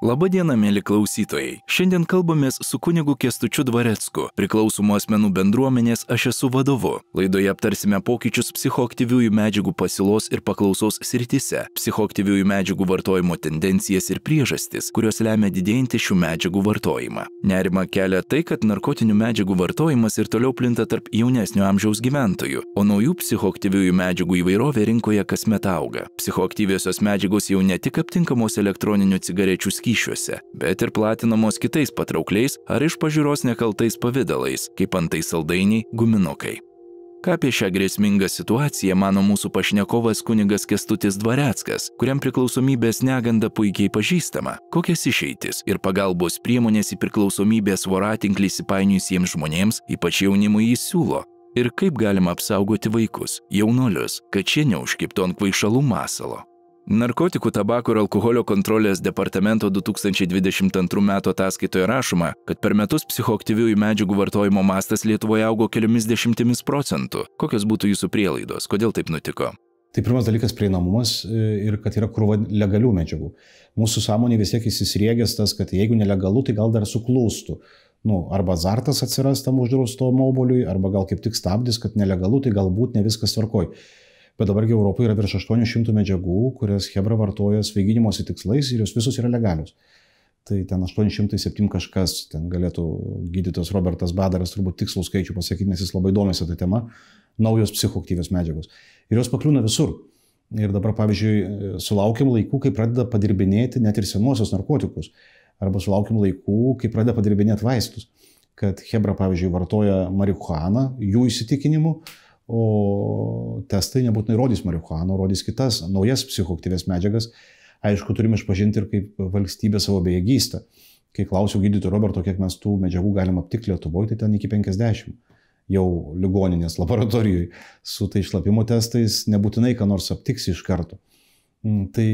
Labadiena, mėly klausytojai. Šiandien kalbamės su kunigu Kestučiu Dvarecku, priklausomų asmenų bendruomenės aš esu vadovu. Laidoje aptarsime pokyčius psichoaktyviųjų medžiagų pasilos ir paklausos srityse, psichoaktyviųjų medžiagų vartojimo tendencijas ir priežastis, kurios lemia didėjantį šių medžiagų vartojimą. Nerima kelia tai, kad narkotinių medžiagų vartojimas ir toliau plinta tarp jaunesnio amžiaus gyventojų, o naujų psichoaktyviųjų medžiagų įvairovė rinkoje kasmet auga. Psichoaktyviosios medžiagos jau ne tik aptinkamos elektroninių cigarečių skyriuje, skyšiuose, bet ir platinamos kitais patraukliais ar iš pažiūros nekaltais pavydalais, kaip antai saldainiai, guminukai. Ką apie šią grėsmingą situaciją mano mūsų pašnekovas kunigas Kestutis Dvareckas, kuriam priklausomybės neganda puikiai pažįstama, kokias išeitis ir pagalbos priemonės į priklausomybės voratinklį įsipainiusiems žmonėms, ypač jaunimui jis siūlo, ir kaip galima apsaugoti vaikus, jaunolius, kad šie neužkiptų ant kvaišalų masalo. Narkotikų, tabako ir alkoholio kontrolės departamento 2022 m. ataskaitoje rašoma, kad per metus psichoaktyviųjų medžiagų vartojimo mastas Lietuvoje augo keliomis dešimtimis procentų. Kokios būtų jūsų prielaidos? Kodėl taip nutiko? Tai pirmas dalykas - prieinamumas e, ir kad yra krūva legalių medžiagų. Mūsų sąmonė vis tiek įsisriegęs tas, kad jeigu nelegalu, tai gal dar suklūstų. Nu, arba azartas atsiras tam uždrausto moboliui, arba gal kaip tik stabdys, kad nelegalu, tai galbūt ne viskas tvarkoj bet dabargi Europoje yra virš 800 medžiagų, kurias Hebra vartoja svaiginimosi tikslais ir jos visos yra legalios. Tai ten 807 kažkas, ten galėtų gydytojas Robertas Badaras turbūt tikslų skaičių pasakyti, nes jis labai domisi tą temą, naujos psichoktyvios medžiagos. Ir jos pakliūna visur. Ir dabar, pavyzdžiui, sulaukiam laikų, kai pradeda padirbinėti net ir senuosius narkotikus. Arba sulaukiam laikų, kai pradeda padirbinėti vaistus. Kad Hebra, pavyzdžiui, vartoja marihuaną, jų įsitikinimu, o testai nebūtinai rodys marihuaną, rodys kitas naujas psichoktyvės medžiagas. Aišku, turime išpažinti ir kaip valstybė savo bejėgystę. Kai klausiau gydytojo Roberto, kiek mes tų medžiagų galim aptikti Lietuvoje, tai ten iki 50 jau ligoninės laboratorijoje su tai išlapimo testais nebūtinai ką nors aptiksi iš karto. Mm, tai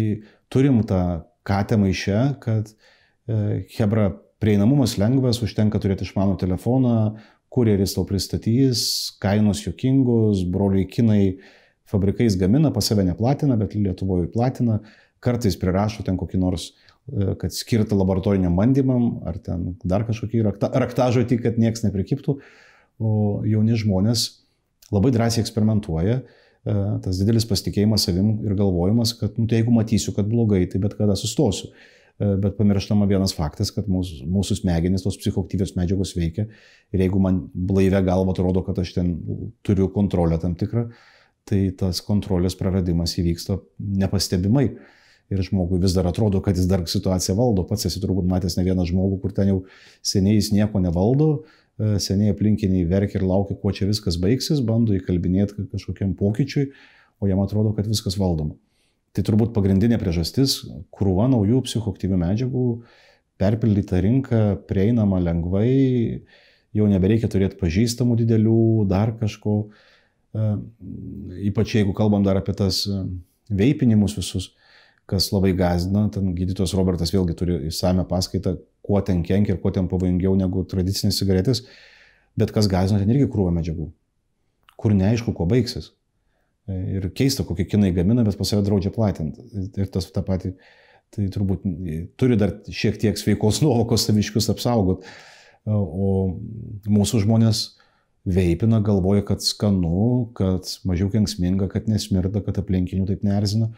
turim tą katę maišę, kad e, Hebra prieinamumas lengvas, užtenka turėti išmanų telefoną, kurjeris tau pristatys, kainos jokingos, broliai kinai fabrikais gamina, pas save neplatina, bet Lietuvoje platina, kartais prirašo ten kokį nors, e, kad skirta laboratoriniam bandymam, ar ten dar kažkokį rakta, raktažodį, kad niekas neprikiptų, o jauni žmonės labai drąsiai eksperimentuoja, e, tas didelis pasitikėjimas savim ir galvojimas, kad, nu, tai jeigu matysiu, kad blogai, tai bet kada sustosiu. E, bet pamirštama vienas faktas, kad mūsų, mūsų smegenys, tos psichoktyvios medžiagos veikia ir jeigu man blaivę galvą atrodo, kad aš ten turiu kontrolę tam tikrą, tai tas kontrolės praradimas įvyksta nepastebimai. Ir žmogui vis dar atrodo, kad jis dar situaciją valdo. Pats esi turbūt matęs ne vieną žmogų, kur ten jau seniai jis nieko nevaldo, e, seniai aplinkiniai verkia ir laukia, kuo čia viskas baigsis, bando įkalbinėti kažkokiam pokyčiui, o jam atrodo, kad viskas valdoma. Tai turbūt pagrindinė priežastis - krūva naujų psichoktyvių medžiagų, perpildyta rinka, prieinama lengvai, jau nebereikia turėti pažįstamų didelių, dar kažko. E, ypač jeigu kalbam dar apie tas e, veipinimus visus, kas labai gazdina, ten gydytojas Robertas vėlgi turi įsame paskaitą, kuo ten kenkia ir kuo ten pavojingiau negu tradicinės cigaretės, bet kas gazdina, ten irgi krūva medžiagų, kur neaišku, kuo baigsis. Ir keista, kokie kinai gamina, bet pas save draudžia platinti. Ir tas tą patį, tai turbūt turi dar šiek tiek sveikos nuovokos saviškius apsaugot. O mūsų žmonės veipina, galvoja, kad skanu, kad mažiau kenksminga, kad nesmirda, kad aplinkinių taip nerzina.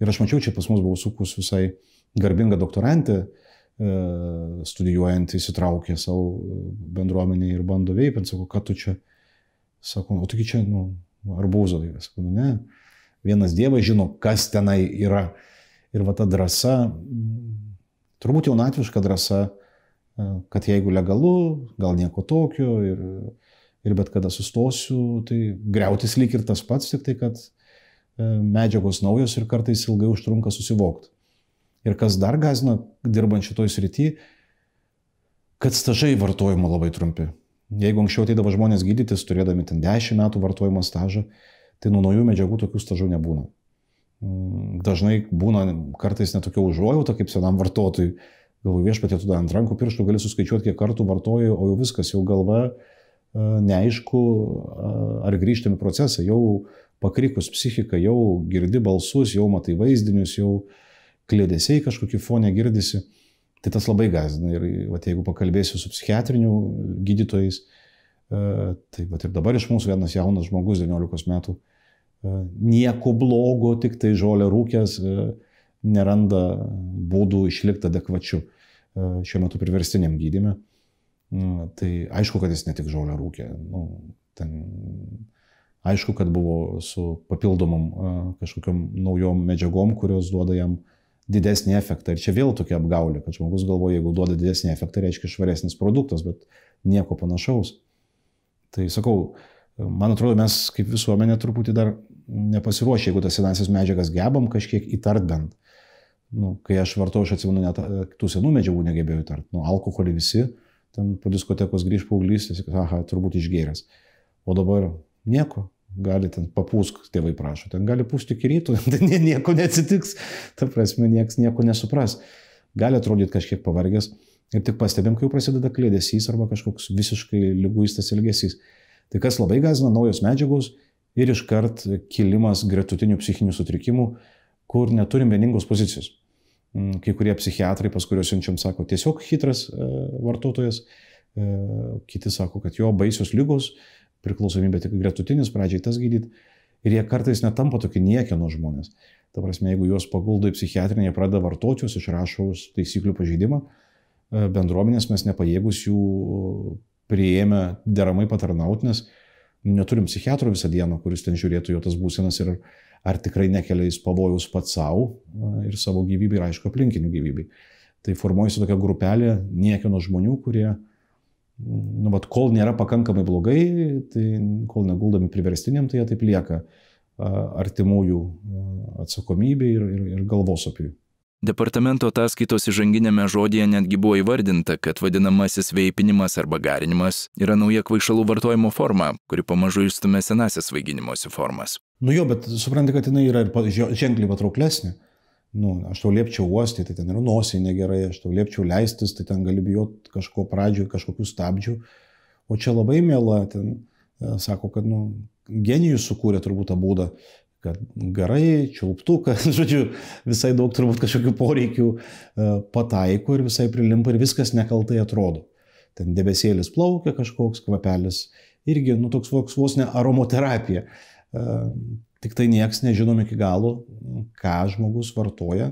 Ir aš mačiau, čia pas mus buvo sukus visai garbinga doktorantė, e, studijuojant įsitraukė savo bendruomenį ir bando veipinti, sako, kad tu čia, sako, o taigi čia, nu, arbūzo. Nu ne. Vienas Dievas žino, kas tenai yra. Ir va ta drąsa, turbūt jaunatviška drąsa, e, kad jeigu legalu, gal nieko tokio ir, ir bet kada sustosiu, tai greutis lyg ir tas pats, tik tai, kad e, medžiagos naujos ir kartais ilgai užtrunka susivokti. Ir kas dar gazina, dirbant šitoj srity, kad stažai vartojimo labai trumpi. Jeigu anksčiau ateidavo žmonės gydytis, turėdami ten 10 metų vartojimo stažą, tai nuo naujų medžiagų tokių stažų nebūna. Mm, dažnai būna kartais netokia užuojauta kaip senam vartotojui. Galvoju, viešpatė, tu ant rankų pirštų gali suskaičiuoti, kiek kartų vartoji, o jau viskas, jau galva e, neaišku, ar grįžtami procesai, jau pakrikus psichika, jau girdi balsus, jau matai vaizdinius, jau klėdėsiai kažkokį fonę girdisi. Tai tas labai gazina ir vat, jeigu pakalbėsiu su psichiatriniu gydytojais, e, tai vat, ir dabar iš mūsų vienas jaunas žmogus, 19 metų, e, nieko blogo, tik tai žolę rūkęs, e, neranda būdų išlikti adekvačiu šiuo metu priverstiniam gydymui. Tai aišku, kad jis ne tik žolę rūkė. Nu, ten, aišku, kad buvo su papildomom kažkokiam naujom medžiagom, kurios duoda jam uh, didesnį efektą. Ir čia vėl tokia apgaulė, kad žmogus galvoja, jeigu duoda didesnį efektą, reiškia švaresnis produktas, bet nieko panašaus. Tai sakau, man atrodo, mes kaip visuomenė truputį dar nepasiruošę, jeigu tas senasias medžiagas gebam kažkiek įtart bent. Nu, kai aš vartoju, aš atsimenu, net tų senų medžiagų negebėjau įtart. Nu, alkoholį visi, ten po diskotekos grįž paauglys, tiesiog, aha, turbūt išgėręs. O dabar nieko, gali ten papūsk, tėvai prašo, ten gali pūsti iki ryto, ten nieko neatsitiks, ta prasme, niekas nieko nesupras. Gali atrodyti kažkiek pavargęs ir tik pastebėm, kai jau prasideda klėdesys arba kažkoks visiškai lyguistas ilgesys. Tai kas labai gazina, naujos medžiagos ir iškart kilimas gretutinių psichinių sutrikimų, kur neturim vieningos pozicijos. Mm, kai kurie psichiatrai, pas kuriuos siunčiam, sako, tiesiog hitras e, vartotojas, e, kiti sako, kad jo baisios lygos, priklausomybė tik gretutinis, pradžiai tas gydyti. Ir jie kartais netampa tokie niekieno žmonės. Ta prasme, jeigu juos paguldo į psichiatrinę, jie pradeda vartoti juos, išrašo taisyklių pažeidimą, e, bendruomenės mes nepajėgus jų prieėmę deramai patarnauti, nes neturim psichiatro visą dieną, kuris ten žiūrėtų jo tas būsenas ir ar tikrai nekelia jis pavojus pats savo e, ir savo gyvybei ir aišku aplinkinių gyvybei. Tai formuojasi tokia grupelė niekieno žmonių, kurie nu, vat, kol nėra pakankamai blogai, tai kol neguldami priverstiniam, tai jie taip lieka artimųjų atsakomybė ir, ir, ir galvosopiui. Departamento ataskaitos įžanginėme žodėje netgi buvo įvardinta, kad vadinamasis veipinimas arba garinimas yra nauja kvaišalų vartojimo forma, kuri pamažu išstumė senasias svaiginimosi formas. Nu jo, bet suprantate, kad jinai yra ir ženkliai patrauklesnė nu, aš tau liepčiau uostyti, tai ten yra nosiai negerai, aš tau liepčiau leistis, tai ten gali bijoti kažko pradžioje, kažkokių stabdžių. O čia labai mėla, ten e, sako, kad nu, genijus sukūrė turbūt tą būdą, kad garai, čiulptuką, žodžiu, visai daug turbūt kažkokių poreikių e, pataiko ir visai prilimpa ir viskas nekaltai atrodo. Ten debesėlis plaukia kažkoks kvapelis, irgi, nu, toks vos, ne aromoterapija. Tik tai nieks nežinom iki galo, ką žmogus vartoja.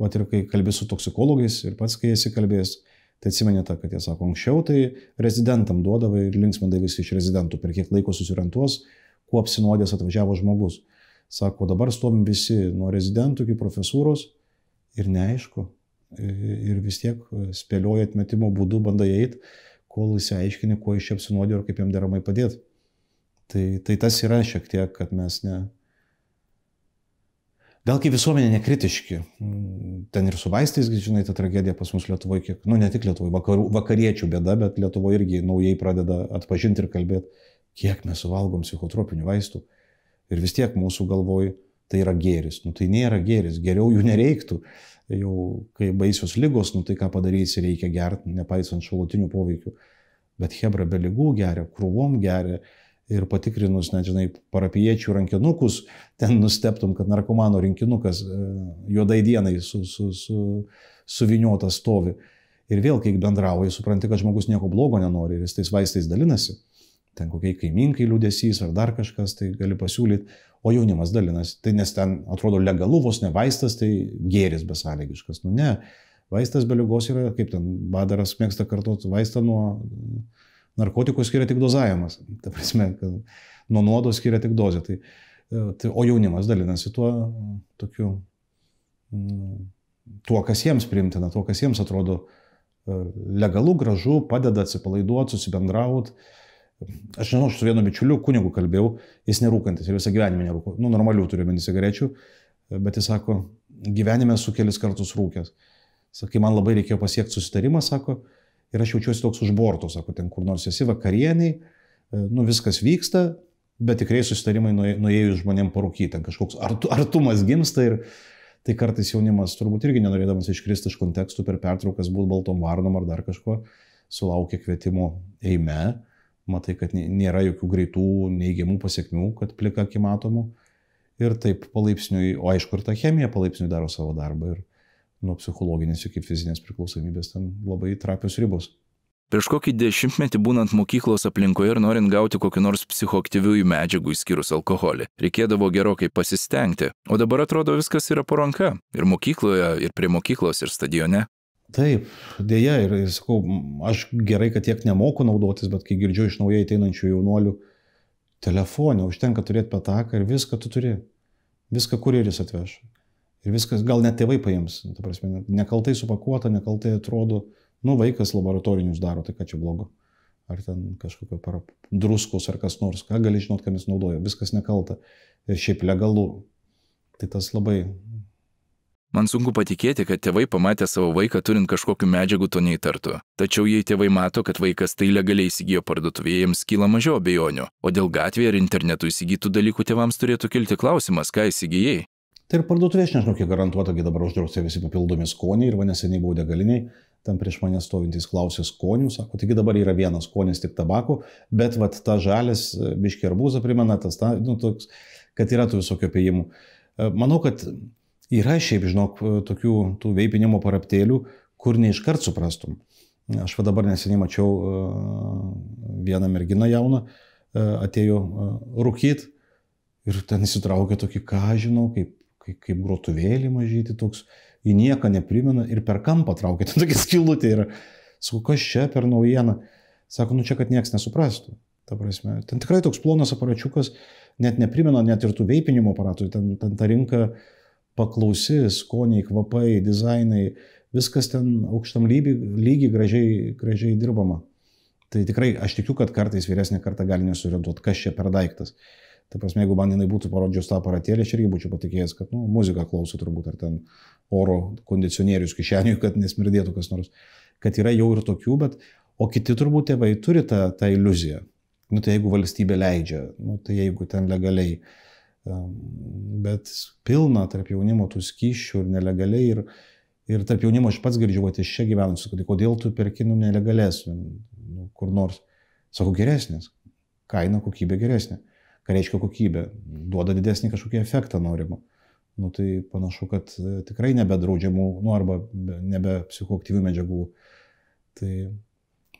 Vat ir kai kalbė su toksikologais ir pats, kai esi kalbėjęs, tai atsimeni tą, kad jie sako, anksčiau tai rezidentam duodavai ir linksmindai visi iš rezidentų, per kiek laiko susirentuos, kuo apsinuodęs atvažiavo žmogus. Sako, dabar stovim visi nuo rezidentų iki profesūros ir neaišku. Ir vis tiek spėlioja atmetimo būdu, bandai eiti, kol įsiaiškini, kuo iš čia apsinuodė ir kaip jam deramai padėti. Tai, tai tas yra šiek tiek, kad mes ne. Gal kai visuomenė nekritiški, ten ir su vaistais, žinai, ta tragedija pas mus Lietuvoje, kiek, nu ne tik Lietuvoje, vakarų, vakariečių bėda, bet Lietuvoje irgi naujai pradeda atpažinti ir kalbėti, kiek mes suvalgom psichotropinių vaistų. Ir vis tiek mūsų galvoj tai yra gėris. Nu tai nėra gėris, geriau jų nereiktų. Jau kai baisios lygos, nu tai ką padarysi, reikia gerti, nepaisant šalutinių poveikių. Bet Hebra be lygų geria, krūvom geria, ir patikrinus, net žinai, parapiečių rankinukus, ten nusteptum, kad narkomano rinkinukas e, juodai dienai su, su, su, suviniotas stovi. Ir vėl, kai bendrauji, supranti, kad žmogus nieko blogo nenori ir jis tais vaistais dalinasi. Ten kokiai kaiminkai liūdėsys ar dar kažkas, tai gali pasiūlyti, o jaunimas dalinasi. Tai nes ten atrodo legalu, vos ne vaistas, tai gėris besąlygiškas. Nu ne, vaistas be lygos yra, kaip ten badaras mėgsta kartuoti, vaistą nuo narkotikų skiria tik dozavimas. Ta prasme, kad nuo nuodo skiria tik dozė. Tai, tai, o jaunimas dalinasi tuo tokiu, mm, tuo, kas jiems primtina, tuo, kas jiems atrodo e, legalu, gražu, padeda atsipalaiduoti, susibendrauti. Aš žinau, aš su vienu bičiuliu kunigu kalbėjau, jis nerūkantis ir visą gyvenimą nerūko. Nu, normalių turiu meni cigarečių, bet jis sako, gyvenime esu kelis kartus rūkęs. Sakai, man labai reikėjo pasiekti susitarimą, sako, ir aš jaučiuosi toks užborto, sako, ten kur nors esi vakarieniai, e, nu viskas vyksta, bet tikrai susitarimai nuėjus žmonėm parūkyti, kažkoks artumas gimsta ir tai kartais jaunimas turbūt irgi nenorėdamas iškristi iš kontekstų per pertraukas būt baltom varnom ar dar kažko, sulaukia kvietimo eime, matai, kad nėra jokių greitų neigiamų pasiekmių, kad plika akimatomų. Ir taip palaipsniui, o aišku, ir ta chemija palaipsniui daro savo darbą. Ir nuo psichologinės iki fizinės priklausomybės ten labai trapios ribos. Prieš kokį dešimtmetį būnant mokyklos aplinkoje ir norint gauti kokiu nors psichoaktyviųjų medžiagų išskyrus alkoholį, reikėdavo gerokai pasistengti, o dabar atrodo viskas yra po ranka - ir mokykloje, ir prie mokyklos, ir stadione. Taip, dėja, ir, ir sakau, aš gerai, kad tiek nemoku naudotis, bet kai girdžiu iš naujai ateinančių jaunuolių, telefonė, užtenka turėti pataką ir viską tu turi. Viską kurjeris atveš. Ir viskas, gal net tėvai paims, ta prasme, nekaltai supakuota, nekaltai atrodo, Nu, vaikas laboratorinius daro, tai ką čia blogo. Ar ten kažkokio para... druskos ar kas nors, ką gali žinot, kam jis naudoja. Viskas nekalta. Ir šiaip legalu. Tai tas labai. Man sunku patikėti, kad tėvai pamatę savo vaiką turint kažkokiu medžiagu to neįtartų. Tačiau jei tėvai mato, kad vaikas tai legaliai įsigijo parduotuvėje, jiems kyla mažiau abejonių. O dėl gatvėje ar internetu įsigytų dalykų tėvams turėtų kilti klausimas, ką įsigijai. Tai ir parduotuvė, aš nežinau, kiek garantuota, kai dabar uždrausti visi papildomi skoniai ir va neseniai buvau degaliniai, tam prieš mane stovintys klausė skonių, sako, taigi dabar yra vienas skonis tik tabako, bet vat ta žalis e, biški arbūzą primena, tas, ta, nu, toks, kad yra tų visokių apėjimų. E, manau, kad yra šiaip, žinok, e, tokių tų veipinimo paraptėlių, kur neiškart suprastum. Aš va dabar neseniai mačiau vieną merginą jauną, atėjo rūkyt ir ten įsitraukė tokį, ką žinau, kaip, kaip, grotuvėlį mažyti toks į nieką neprimena ir per kampą traukia. Ten tokia skilutė yra. Sakau, kas čia per naujieną? Sako, nu čia, kad niekas nesuprastų. Ta prasme, ten tikrai toks plonas aparačiukas, net neprimena net ir tų veipinimo aparatų. Ten, ten ta rinka paklausi, skoniai, kvapai, dizainai, viskas ten aukštam lygiai, lygiai gražiai, gražiai dirbama. Tai tikrai aš tikiu, kad kartais vyresnė karta gali nesurientuoti, kas čia per daiktas. Ta prasme, jeigu man jinai būtų parodžius tą aparatėlį, aš irgi būčiau patikėjęs, kad nu, muziką klauso turbūt, ar ten oro kondicionierius kišeniui, kad nesmirdėtų kas nors. Kad yra jau ir tokių, bet, o kiti turbūt tėvai turi tą, tą iliuziją. Nu, tai jeigu valstybė leidžia, nu, tai jeigu ten legaliai. Um, bet pilna tarp jaunimo tų skyšių ir nelegaliai. Ir, ir tarp jaunimo aš pats girdžiu, kad iš čia gyvenus, kad kodėl tu perki nu, nelegalės, nu, kur nors. Sakau, geresnės. Kaina, kokybė geresnė ką reiškia kokybė, duoda didesnį kažkokį efektą norimą. Nu, tai panašu, kad e, tikrai nebedraudžiamų, nu, arba nebe psichoaktyvių medžiagų. Tai,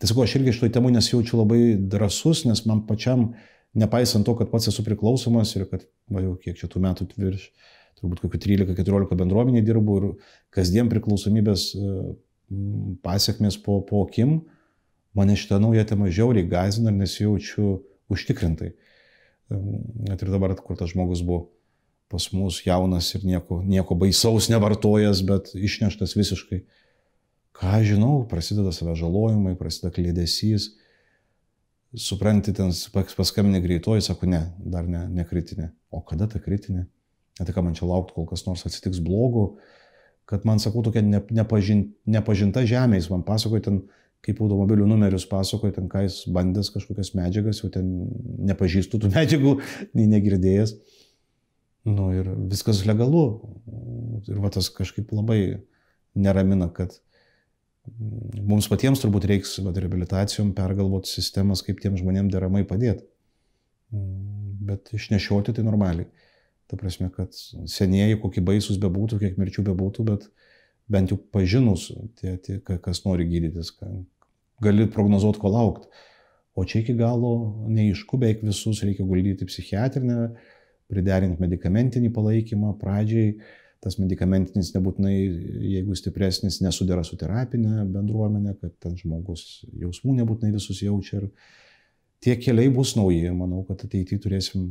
sakau, aš irgi šitoj temų nesijaučiu labai drasus, nes man pačiam, nepaisant to, kad pats esu priklausomas ir kad, va jau kiek čia tų metų virš, turbūt kokiu 13-14 bendruomenį dirbu ir kasdien priklausomybės e, pasiekmes po, po akim, mane šitą naują temą žiauriai gazina ir nesijaučiu užtikrintai. Net ir dabar, kur tas žmogus buvo pas mus jaunas ir nieko, nieko baisaus nevartojas, bet išneštas visiškai. Ką žinau, prasideda save žalojimai, prasideda klėdesys. Supranti, ten paskambinė greitoji, sako, ne, dar ne, ne kritinė. O kada ta kritinė? Ne tai ką man čia laukti, kol kas nors atsitiks blogo, kad man, sakau, tokia nepažin, nepažinta žemė, jis man pasakoja ten kaip automobilių numerius pasakoja, ten ką jis bandęs kažkokias medžiagas, jau ten nepažįstų tų medžiagų, nei negirdėjęs. Nu ir viskas legalu. Ir va tas kažkaip labai neramina, kad mums patiems turbūt reiks va, rehabilitacijom pergalvoti sistemas, kaip tiem žmonėm deramai padėti. Bet išnešioti tai normaliai. Ta prasme, kad senieji, kokie baisus bebūtų, kiek mirčių bebūtų, bet bent jau pažinus, tie, tie, kas nori gydytis, gali prognozuoti, ko laukti. O čia iki galo neišku, beveik visus reikia guldyti psichiatrinę, priderinti medicamentinį palaikymą pradžiai. Tas medikamentinis nebūtinai, jeigu stipresnis, nesudėra su terapinė bendruomenė, kad ten žmogus jausmų nebūtinai visus jaučia. Ir tie keliai bus nauji. Manau, kad ateityje turėsim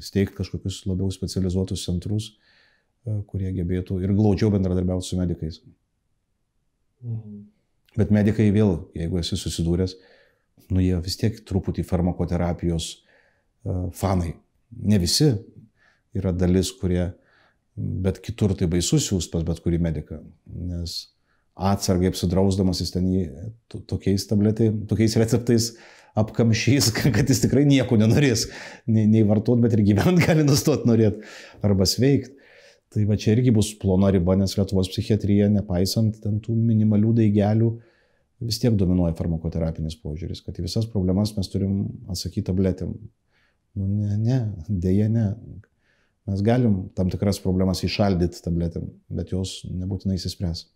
steigti kažkokius labiau specializuotus centrus, kurie gebėtų ir glaudžiau bendradarbiauti su medikais. Mhm. Bet medikai vėl, jeigu esi susidūręs, nu jie vis tiek truputį farmakoterapijos uh, fanai. Ne visi yra dalis, kurie, bet kitur tai baisus jūs pas bet kurį mediką, nes atsargiai apsidrausdamas jis ten jį tokiais tabletai, tokiais receptais apkamšys, kad jis tikrai nieko nenorės nei, nei vartot, bet ir gyventi gali nustoti norėti arba sveikti. Tai va čia irgi bus plona riba, nes Lietuvos psichiatrija, nepaisant tų minimalių daigelių, vis tiek dominuoja farmakoterapinis požiūris, kad į visas problemas mes turim atsakyti tabletėm. Nu, ne, ne, dėja ne. Mes galim tam tikras problemas išaldyti tabletėm, bet jos nebūtinai įsispręs.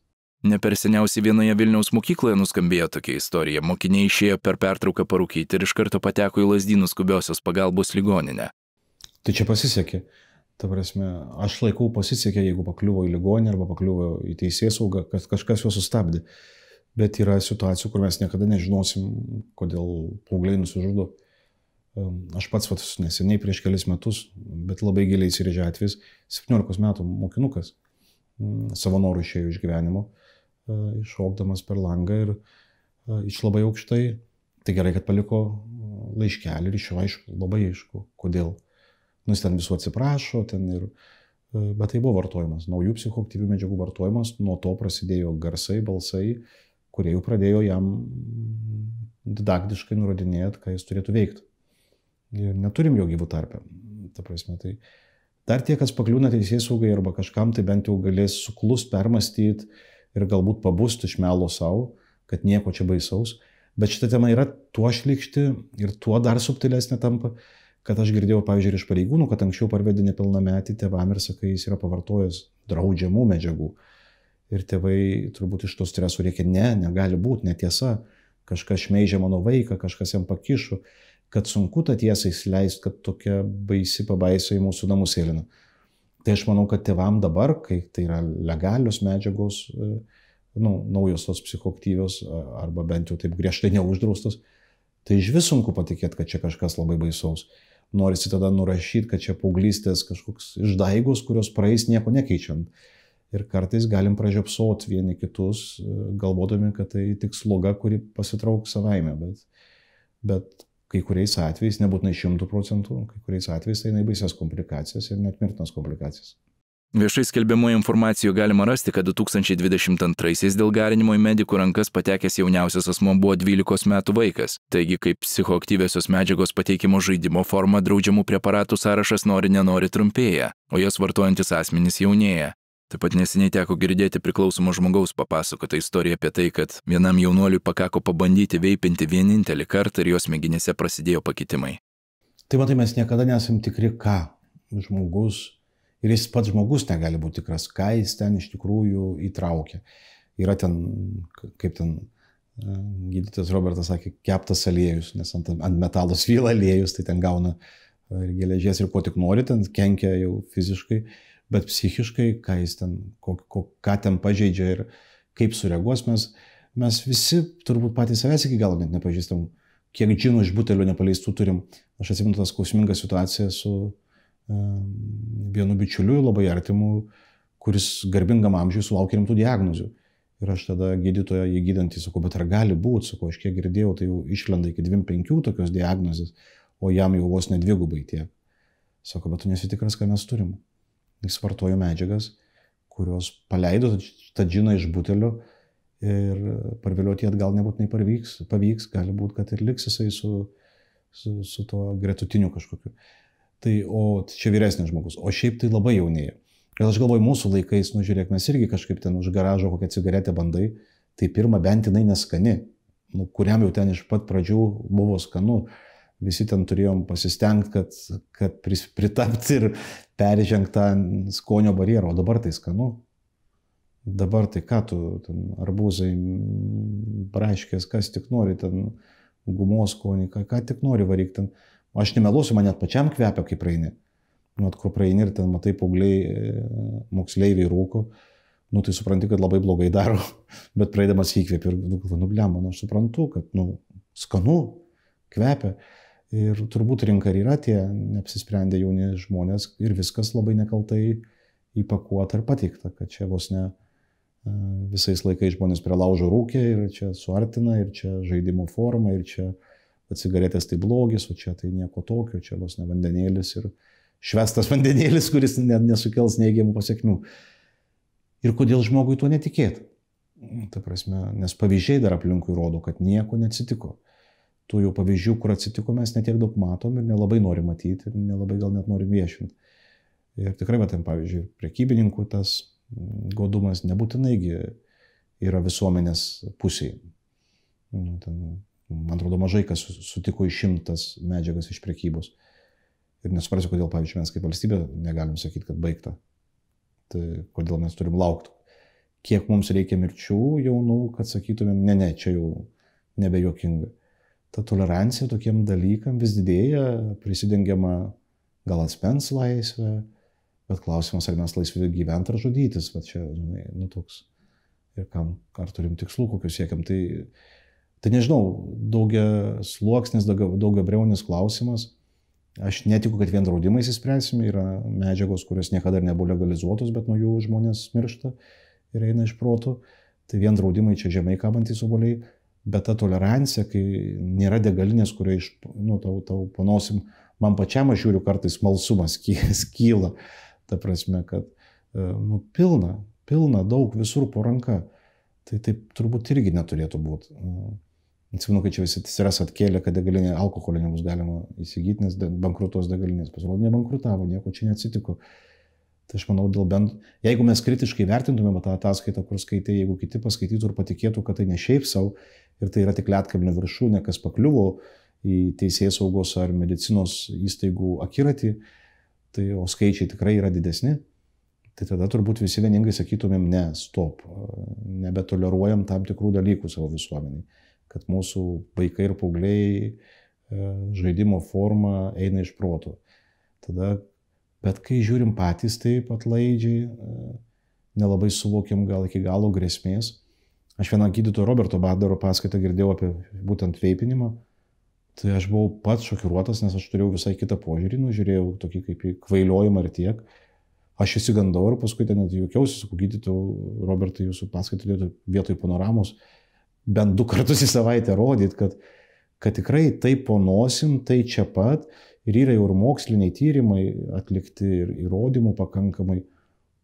Ne per seniausiai vienoje Vilniaus mokykloje nuskambėjo tokia istorija. Mokiniai išėjo per pertrauką parūkyti ir iš karto pateko į lasdynų skubiosios pagalbos ligoninę. Tai čia pasisekė. Ta prasme, aš laikau pasisekė, jeigu pakliuvo į ligoninę arba pakliuvo į teisės saugą, kad kažkas juos sustabdė. Bet yra situacijų, kur mes niekada nežinosim, kodėl paaugliai nusižudo. Aš pats vat, neseniai prieš kelias metus, bet labai giliai įsirėžė atvejs, 17 metų mokinukas savo norų išėjo iš gyvenimo, iššokdamas per langą ir iš labai aukštai. Tai gerai, kad paliko laiškelį ir iš jo aišku, labai aišku, kodėl. Nu, jis ten visų atsiprašo, ten ir, bet tai buvo vartojimas, naujų psichoktyvių medžiagų vartojimas, nuo to prasidėjo garsai, balsai, kurie jau pradėjo jam didaktiškai nurodinėti, ką jis turėtų veikti ir neturim jo gyvų tarpę. Ta prasme, tai dar tie, kas pakliūna teisės saugai arba kažkam, tai bent jau galės suklus, permastyti ir galbūt pabūsti iš melo savo, kad nieko čia baisaus. Bet šita tema yra tuo šlikšti ir tuo dar subtilesnė tampa, kad aš girdėjau, pavyzdžiui, iš pareigūnų, kad anksčiau parvedė nepilnametį tėvam ir sakai, jis yra pavartojęs draudžiamų medžiagų. Ir tėvai turbūt iš to streso reikia, ne, negali būti, netiesa, kažkas šmeižė mano vaiką, kažkas jam pakišo kad sunku tą tiesą įsileisti, kad tokia baisi pabaisa į mūsų namus eilina. Tai aš manau, kad tėvam dabar, kai tai yra legalios medžiagos, e, nu, naujos tos psichoktyvios, arba bent jau taip griežtai neuždraustos, tai iš vis sunku patikėti, kad čia kažkas labai baisaus. Norisi tada nurašyti, kad čia paauglystės kažkoks išdaigos, kurios praeis nieko nekeičiant. Ir kartais galim pražiopsot vieni kitus, e, galvodami, kad tai tik sloga, kuri pasitrauks savaime. Bet, bet kai kuriais atvejais, nebūtinai šimtų procentų, kai kuriais atvejais tai eina į baisias komplikacijas ir net mirtinas komplikacijas. Viešai skelbiamoje informacijoje galima rasti, kad 2022-aisiais dėl garinimo į medikų rankas patekęs jauniausias asmo buvo 12 metų vaikas. Taigi, kaip psichoaktyviosios medžiagos pateikimo žaidimo forma draudžiamų preparatų sąrašas nori nenori trumpėja, o jas vartojantis asmenys jaunėja. Taip pat neseniai teko girdėti priklausomo žmogaus papasakotą istoriją apie tai, kad vienam jaunuoliui pakako pabandyti veipinti vienintelį kartą ir jos mėginėse prasidėjo pakitimai. Tai matai, mes niekada nesam tikri, ką žmogus ir jis pats žmogus negali būti tikras, ką jis ten iš tikrųjų įtraukia. Yra ten, kaip ten e, gydytojas Robertas sakė, keptas aliejus, nes ant, ant metalo svyla aliejus, tai ten gauna ir geležies ir ko tik nori, ten kenkia jau fiziškai bet psichiškai, ką jis ten, ko, ko, ką ten pažeidžia ir kaip sureaguos, mes, mes visi turbūt patys savęs iki galo net nepažįstam, kiek džinų iš butelio nepaleistų turim. Aš atsimenu tą skausmingą situaciją su vienu bičiuliu, labai artimu, kuris garbingam amžiui sulaukė rimtų diagnozių. Ir aš tada gydytoją jį gydantį sakau, bet ar gali būti, sakau, aš kiek girdėjau, tai jau išlenda iki 25 tokios diagnozės, o jam jau vos nedvigubai tiek. Sako, bet tu nesitikras, ką mes turim jis vartojo medžiagas, kurios paleido tą džiną iš butelio ir parvilioti atgal nebūtinai pavyks, pavyks, gali būti, kad ir liks jisai su, su, su tuo gretutiniu kažkokiu. Tai, o čia vyresnis žmogus, o šiaip tai labai jaunėja. Ir aš galvoju, mūsų laikais, nu žiūrėk, mes irgi kažkaip ten už garažo kokią cigaretę bandai, tai pirmą bent jinai neskani, nu, kuriam jau ten iš pat pradžių buvo skanu, visi ten turėjom pasistengti, kad, kad pritapti ir peržengti tą skonio barjerą, o dabar tai skanu. Dabar tai ką tu, ten arbūzai, braškės, kas tik nori, ten gumos skonį, ką, ką tik nori varyk ten. Aš nemeluosiu, man net pačiam kvepia, kai praeini. Nu, kur praeini ir ten matai paaugliai, e, moksleiviai rūko, nu tai supranti, kad labai blogai daro, bet praeidamas įkvėpi ir, nu, nubliam, nu, aš suprantu, kad, nu, skanu, kvepia. Ir turbūt rinka ir yra tie neapsisprendę jauni žmonės ir viskas labai nekaltai įpakuota ir pateikta, kad čia vos ne e, visais laikais žmonės prie laužo rūkė ir čia suartina, ir čia žaidimo forma, ir čia cigaretės tai blogis, o čia tai nieko tokio, čia vos ne vandenėlis ir švestas vandenėlis, kuris net nesukels neigiamų pasiekmių. Ir kodėl žmogui tuo netikėti? Ta prasme, nes pavyzdžiai dar aplinkui rodo, kad nieko neatsitiko tų jau pavyzdžių, kur atsitiko, mes netiek daug matom ir nelabai norim matyti ir nelabai gal net norim viešinti. Ir tikrai matėm, pavyzdžiui, priekybininkų tas godumas nebūtinaigi yra visuomenės pusėje. Nu, ten, man atrodo, mažai kas sutiko išimtas medžiagas iš priekybos. Ir nesuprasiu, kodėl, pavyzdžiui, mes kaip valstybė negalim sakyti, kad baigta. Tai kodėl mes turim laukti. Kiek mums reikia mirčių jaunų, kad sakytumėm, ne, ne, čia jau nebejokinga. Ta tolerancija tokiem dalykam vis didėja, prisidengiama gal atspens laisvę, bet klausimas, ar mes laisvi gyventi ar žudytis, va čia, žinai, nu toks. Ir kam, ar turim tikslų, kokius siekiam. Tai, tai nežinau, daugia sluoksnis, daugia, daugia breunis klausimas Aš netikiu, kad vien draudimais įspręsime, yra medžiagos, kurios niekada nebuvo legalizuotos, bet nuo jų žmonės miršta ir eina iš proto. Tai vien draudimai čia žemai kabantys oboliai, bet ta tolerancija, kai nėra degalinės, kurioje iš, nu, tau, tau panosim, man pačiam aš žiūriu kartais malsumas skyla, ta prasme, kad, e, nu, pilna, pilna, daug visur po ranka. Tai taip turbūt irgi neturėtų būti. Atsimenu, kad čia visi siras atkėlė, kad degalinė alkoholio nebus galima įsigyti, nes bankrutos degalinės. Pasirodo, nebankrutavo, nieko čia neatsitiko. Tai aš manau, dėl bent, jeigu mes kritiškai vertintumėm tą ataskaitą, kur skaitė, jeigu kiti paskaitytų ir patikėtų, kad tai ne šiaip savo ir tai yra tik lietkalnio viršūnė, kas pakliuvo į teisės saugos ar medicinos įstaigų akiratį, tai o skaičiai tikrai yra didesni, tai tada turbūt visi vieningai sakytumėm, ne, stop, nebetoleruojam tam tikrų dalykų savo visuomeniai kad mūsų vaikai ir paaugliai e, žaidimo forma eina iš proto. Tada, bet kai žiūrim patys taip atlaidžiai, e, nelabai suvokiam gal iki galo grėsmės. Aš vieną gydytojo Roberto Badaro paskaitą girdėjau apie būtent veipinimą. Tai aš buvau pats šokiruotas, nes aš turėjau visai kitą požiūrį, nužiūrėjau tokį kaip į kvailiojimą ir tiek. Aš įsigandau ir paskui ten net juokiausi, sakau, gydytojau Robertai, jūsų paskaitą vietoj panoramos bent du kartus į savaitę rodyti, kad, kad tikrai tai ponosim, tai čia pat ir yra jau ir moksliniai tyrimai atlikti ir įrodymų pakankamai,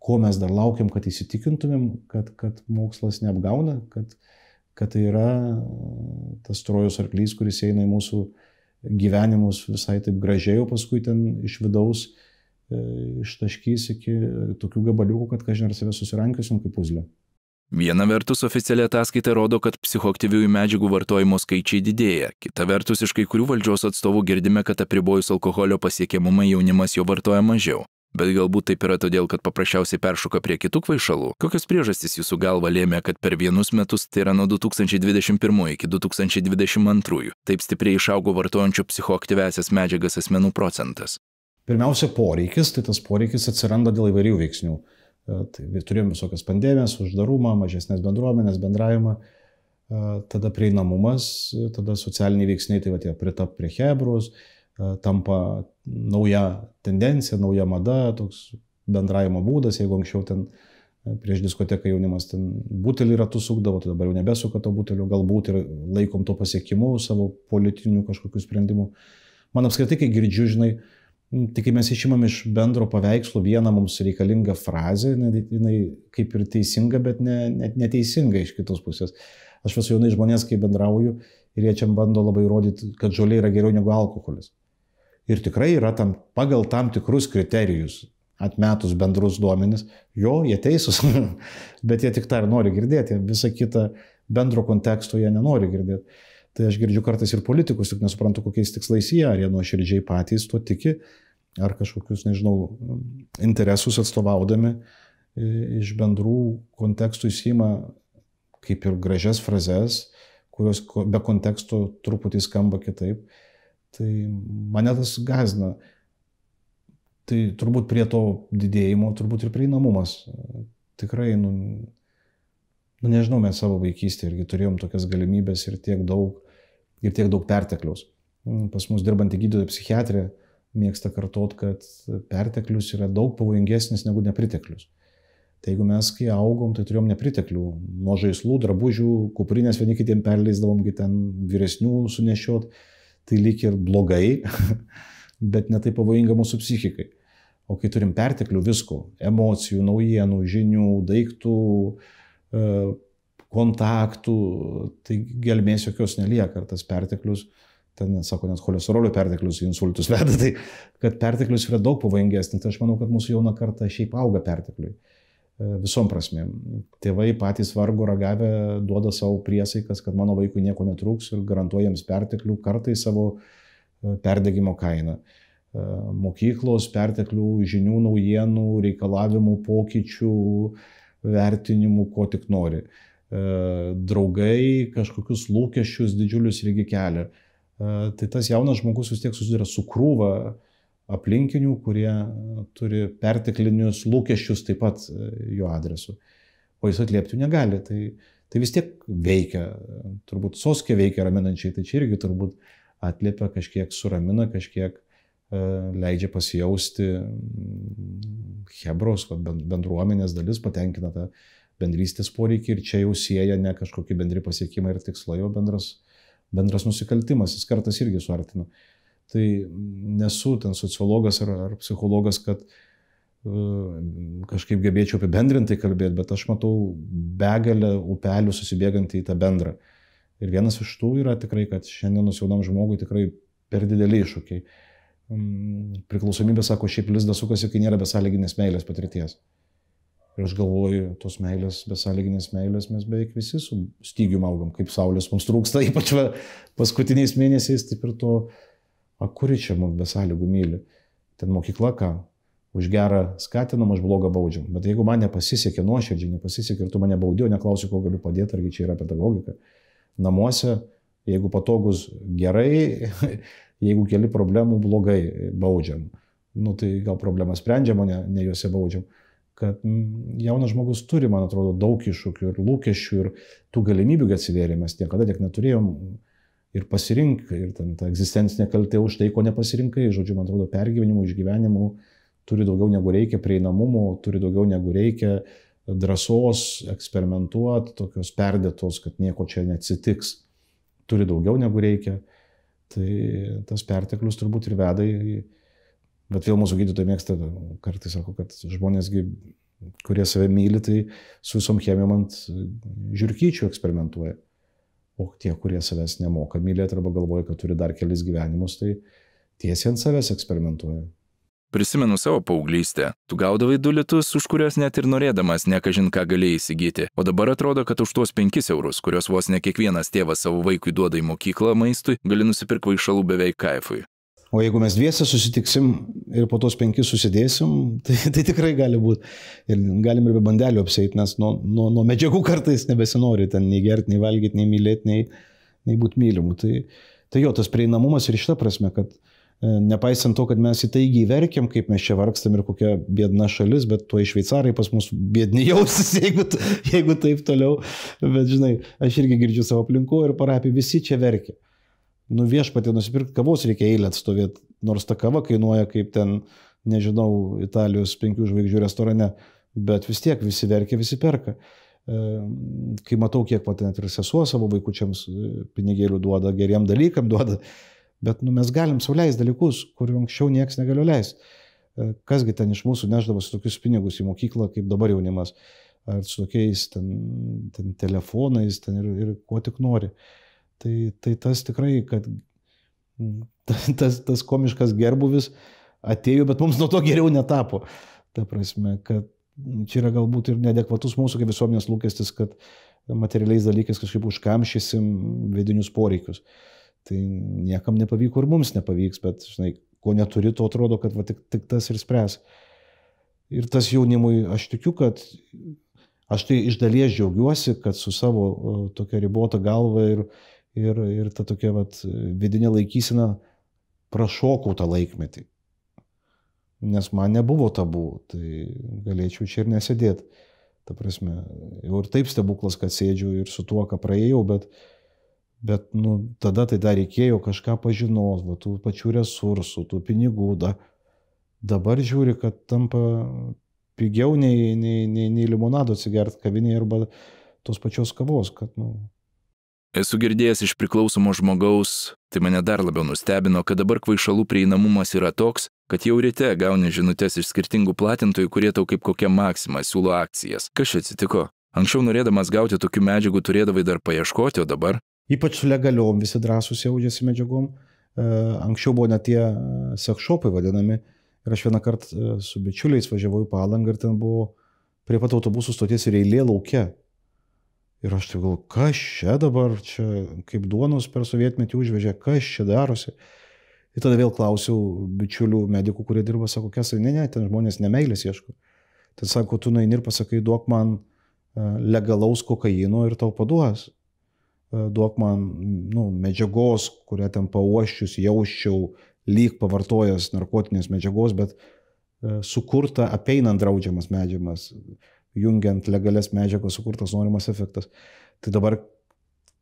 ko mes dar laukiam, kad įsitikintumėm, kad, kad mokslas neapgauna, kad, kad tai yra tas trojos arklys, kuris eina į mūsų gyvenimus visai taip gražiai, o paskui ten iš vidaus e, ištaškys iki tokių gabaliukų, kad kažin ar save susirankiosim kaip puzlę. Viena vertus oficiali ataskaita rodo, kad psichoaktyviųjų medžiagų vartojimo skaičiai didėja, kita vertus iš kai kurių valdžios atstovų girdime, kad apribojus alkoholio pasiekiamumą jaunimas jo vartoja mažiau. Bet galbūt taip yra todėl, kad paprasčiausiai peršoka prie kitų kvaišalų. Kokios priežastys jūsų galva lėmė, kad per vienus metus, tai yra nuo 2021 iki 2022, taip stipriai išaugo vartojančių psichoaktyvesias medžiagas asmenų procentas? Pirmiausia, poreikis, tai tas poreikis atsiranda dėl įvairių veiksnių. Tai turėjom visokias pandemijas, uždarumą, mažesnės bendruomenės, bendravimą, tada prieinamumas, tada socialiniai veiksniai, tai va tie pritap prie Hebros, tampa nauja tendencija, nauja mada, toks bendravimo būdas, jeigu anksčiau ten prieš diskoteką jaunimas ten butelį ratų sukdavo, tai dabar jau nebesuka to butelio, galbūt ir laikom to pasiekimu savo politinių kažkokių sprendimų. Man apskritai, kai girdžiu, žinai, Mm, tai kai mes išimam iš bendro paveikslo vieną mums reikalingą frazę, jinai, jinai kaip ir teisinga, bet ne, net neteisinga iš kitos pusės. Aš vis jaunai žmonės, kai bendrauju, ir jie čia bando labai rodyti, kad žolė yra geriau negu alkoholis. Ir tikrai yra tam, pagal tam tikrus kriterijus, atmetus bendrus duomenis, jo, jie teisūs, bet jie tik tą ir nori girdėti, visą kitą bendro konteksto jie nenori girdėti. Tai aš girdžiu kartais ir politikus, tik nesuprantu, kokiais tikslais jie, ar jie nuoširdžiai patys tuo tiki, ar kažkokius, nežinau, interesus atstovaudami iš bendrų kontekstų įsima kaip ir gražias frazes, kurios be konteksto truputį skamba kitaip. Tai mane tas gazina. Tai turbūt prie to didėjimo, turbūt ir prieinamumas. Tikrai, nu, nu nežinau, mes savo vaikystėje irgi turėjom tokias galimybės ir tiek daug, ir tiek daug pertekliaus. Mm, pas mus dirbantį gydytoją psichiatrė mėgsta kartot, kad perteklius yra daug pavojingesnis negu nepriteklius. Tai jeigu mes, kai augom, tai turėjom nepriteklių. Nuo žaislų, drabužių, kuprinės vieni kitiem perleisdavom, kai ten vyresnių sunešiot, tai lyg ir blogai, bet netai pavojinga mūsų psichikai. O kai turim perteklių visko - emocijų, naujienų, žinių, daiktų, uh, kontaktų, tai gelmės jokios nelieka, tas perteklius, ten, sako, net cholesterolio perteklius insultus veda, tai kad perteklius yra daug pavojingesnis, tai aš manau, kad mūsų jauna karta šiaip auga pertekliui. E, visom prasmėm. Tėvai patys vargo ragavę duoda savo priesaikas, kad mano vaikui nieko netrūks ir garantuoja jiems perteklių kartai savo e, perdegimo kainą. mokyklos perteklių žinių, naujienų, reikalavimų, pokyčių, vertinimų, ko tik nori. Draugai kažkokius lūkesčius didžiulius irgi kelia. Tai tas jaunas žmogus vis tiek susiduria su krūva aplinkinių, kurie turi perteklinius lūkesčius taip pat jo adresu. O jis atliepti negali. Tai, tai vis tiek veikia. Turbūt soskė veikia raminančiai, tai čia irgi turbūt atliepia kažkiek, suramina kažkiek E, leidžia pasijausti mm, Hebros bendruomenės dalis, patenkina tą bendrystės poreikį ir čia jau sieja ne kažkokie bendri pasiekimai ir tikslai, o bendras, bendras nusikaltimas, jis kartais irgi suartina. Tai nesu ten sociologas ar, ar psichologas, kad uh, kažkaip gebėčiau apibendrintai kalbėti, bet aš matau begalę upelių susibėgant į tą bendrą. Ir vienas iš tų yra tikrai, kad šiandienos jaunam žmogui tikrai per dideli iššūkiai. Mm, priklausomybė, sako, šiaip lizdas sukasi, kai nėra besąlyginės meilės patirties. Ir aš galvoju, tos meilės, besąlyginės meilės mes beveik visi su stygiu augam, kaip saulės mums trūksta, ypač paskutiniais mėnesiais, taip ir to, a kuri čia mums besąlygų myli. Ten mokykla ką, už gerą skatinam, už blogą baudžiam. Bet jeigu man nepasisekė nuoširdžiai, nepasisekė ir tu mane baudėjai, neklausiu, ko galiu padėti, argi čia yra pedagogika. Namuose, jeigu patogus gerai, Jeigu keli problemų blogai baudžiam, nu, tai gal problemą sprendžiam, o ne, ne juose baudžiam. Kad jaunas žmogus turi, man atrodo, daug iššūkių ir lūkesčių ir tų galimybių atsivėrė, mes niekada tiek neturėjom. Ir pasirink, ir ten ta egzistencinė kaltė už tai, ko nepasirinkai, žodžiu, man atrodo, pergyvenimų, išgyvenimų turi daugiau negu reikia, prieinamumo turi daugiau negu reikia, drąsos eksperimentuoti, tokios perdėtos, kad nieko čia neatsitiks, turi daugiau negu reikia. Tai tas perteklius turbūt ir veda į... Bet vėl mūsų gydytojai mėgsta, kartais sako, kad žmonėsgi, kurie save myli, tai su visom chemijom ant žirkyčių eksperimentuoja. O tie, kurie savęs nemoka mylėti arba galvoja, kad turi dar kelis gyvenimus, tai tiesiai ant savęs eksperimentuoja. Prisimenu savo paauglystę. Tu gaudavai du litus, už kuriuos net ir norėdamas nekažin ką galėjai įsigyti. O dabar atrodo, kad už tuos penkis eurus, kuriuos vos ne kiekvienas tėvas savo vaikui duoda į mokyklą maistui, gali nusipirkti vaišalų beveik kaifui. O jeigu mes dviese susitiksim ir po tos penkis susidėsim, tai, tai tikrai gali būti. Ir galim ir be bandelių apsėti, nes nuo, nuo, nuo medžiagų kartais nebesinori ten nei gerti, nei valgyti, nei mylėti, nei, nei būti mylimu. Tai, tai jo, tas prieinamumas ir šitą prasme, kad E, nepaisant to, kad mes įtaigiai verkiam, kaip mes čia vargstam ir kokia bėdna šalis, bet tuo šveicarai pas mus bėdni jausis, jeigu, jeigu taip toliau. Bet žinai, aš irgi girdžiu savo aplinko ir parapį, visi čia verkia. Nu viešpatė nusipirkti kavos reikia eilę atstovėti, nors ta kava kainuoja kaip ten, nežinau, Italijos penkių žvaigždžių restorane, bet vis tiek visi verkia, visi perka. E, kai matau, kiek pat net ir sesuo savo vaikučiams e, pinigėlių duoda, geriem dalykam duoda, Bet nu, mes galim sauliaisti dalykus, kurių anksčiau niekas negalėjo leisti. E, kasgi ten iš mūsų neždavosi tokius pinigus į mokyklą, kaip dabar jaunimas, ar su tokiais ten, ten telefonais, ten ir, ir kuo tik nori. Tai, tai tas tikrai, kad tas, tas komiškas gerbuvis atėjo, bet mums nuo to geriau netapo. Ta prasme, kad čia yra galbūt ir nedekvatus mūsų kaip visuomenės lūkestis, kad materialiais dalykais kažkaip užkamšysim vidinius poreikius. Uh, Tai niekam nepavyko ir mums nepavyks, bet, žinai, ko neturi, to atrodo, kad va, tik, tik tas ir spręs. Ir tas jaunimui, aš tikiu, kad aš tai iš dalies džiaugiuosi, kad su savo tokia ribota galva ir, ir, ir ta tokia vat, vidinė laikysena prašokau tą laikmetį. Nes man nebuvo tabu, tai galėčiau čia ir nesėdėti. Ta prasme, jau ir taip stebuklas, kad sėdžiu ir su tuo, ką praėjau, bet, Bet nu, tada tai dar reikėjo kažką pažinos, va, tų pačių resursų, tų pinigų. Da. Dabar žiūri, kad tampa pigiau nei, nei, nei, nei limonado atsigerti kavinėje arba tos pačios kavos. Kad, nu... Esu girdėjęs iš priklausomo žmogaus, tai mane dar labiau nustebino, kad dabar kvaišalų prieinamumas yra toks, kad jau ryte gauni žinutės iš skirtingų platintojų, kurie tau kaip kokia maksima siūlo akcijas. Kas čia atsitiko? Anksčiau norėdamas gauti tokių medžiagų turėdavai dar paieškoti, o dabar Ypač legaliom visi drąsūs jaučiasi medžiagom. E, anksčiau buvo net tie e, sekšopai vadinami. Ir aš vieną kartą e, su bičiuliais važiavau į palangą ir ten buvo prie pat autobusų stoties ir eilė laukia. Ir aš tai galvoju, kas čia dabar, čia kaip duonos per sovietmetį užvežė, kas čia darosi. Ir tada vėl klausiau bičiulių medikų, kurie dirba, sako, kas, ne, ne, ten žmonės nemailės ieško. Tad sako, tu naini ir pasakai, duok man legalaus kokaino ir tau paduos. E, duok man nu, medžiagos, kurią ten pauoščius, jausčiau, lyg pavartojęs narkotinės medžiagos, bet e, sukurta apeinant draudžiamas medžiagas, jungiant legalias medžiagas, sukurtas norimas efektas. Tai dabar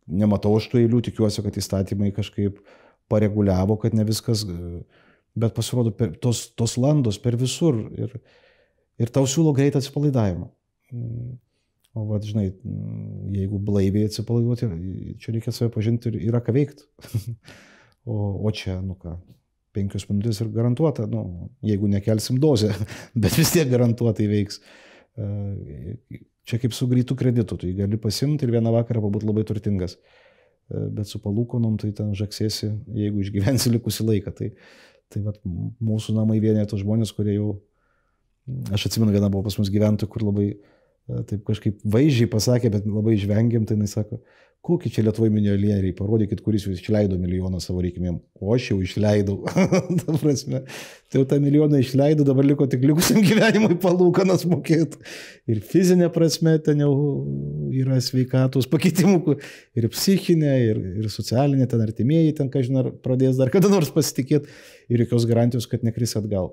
nematau aš tų eilių, tikiuosi, kad įstatymai kažkaip pareguliavo, kad ne viskas, bet pasirodo per, tos, tos landos per visur ir, ir tau siūlo greitą atsipalaidavimą. O, va, žinai, jeigu blaiviai atsipalaiduoti, čia reikia save pažinti ir yra ką veikti. o, o čia, nu ką, penkios minutės ir garantuota, nu, jeigu nekelsim dozę, bet vis tiek garantuotai veiks. Čia kaip su greitų kreditu, tu jį gali pasimti ir vieną vakarą pabūti labai turtingas. Bet su palūkonom tai ten žaksėsi, jeigu išgyvensi likusi laiką. Tai, tai vat, mūsų namai vienė tos žmonės, kurie jau, aš atsimenu, viena buvo pas mus gyventojų, kur labai taip kažkaip vaizdžiai pasakė, bet labai žvengiam, tai jis sako, Kokį čia Lietuvoje milijonieriai, parodykit, kuris jūs išleido milijoną savo reikmėm. O aš jau išleidau. ta prasme, tai jau tą milijoną išleidau, dabar liko tik likusiam gyvenimui palūkanas mokėti. Ir fizinė prasme ten jau yra sveikatos pakitimų, ir psichinė, ir, ir socialinė, ten artimieji, ten kažin ar pradės dar kada nors pasitikėti ir jokios garantijos, kad nekris atgal.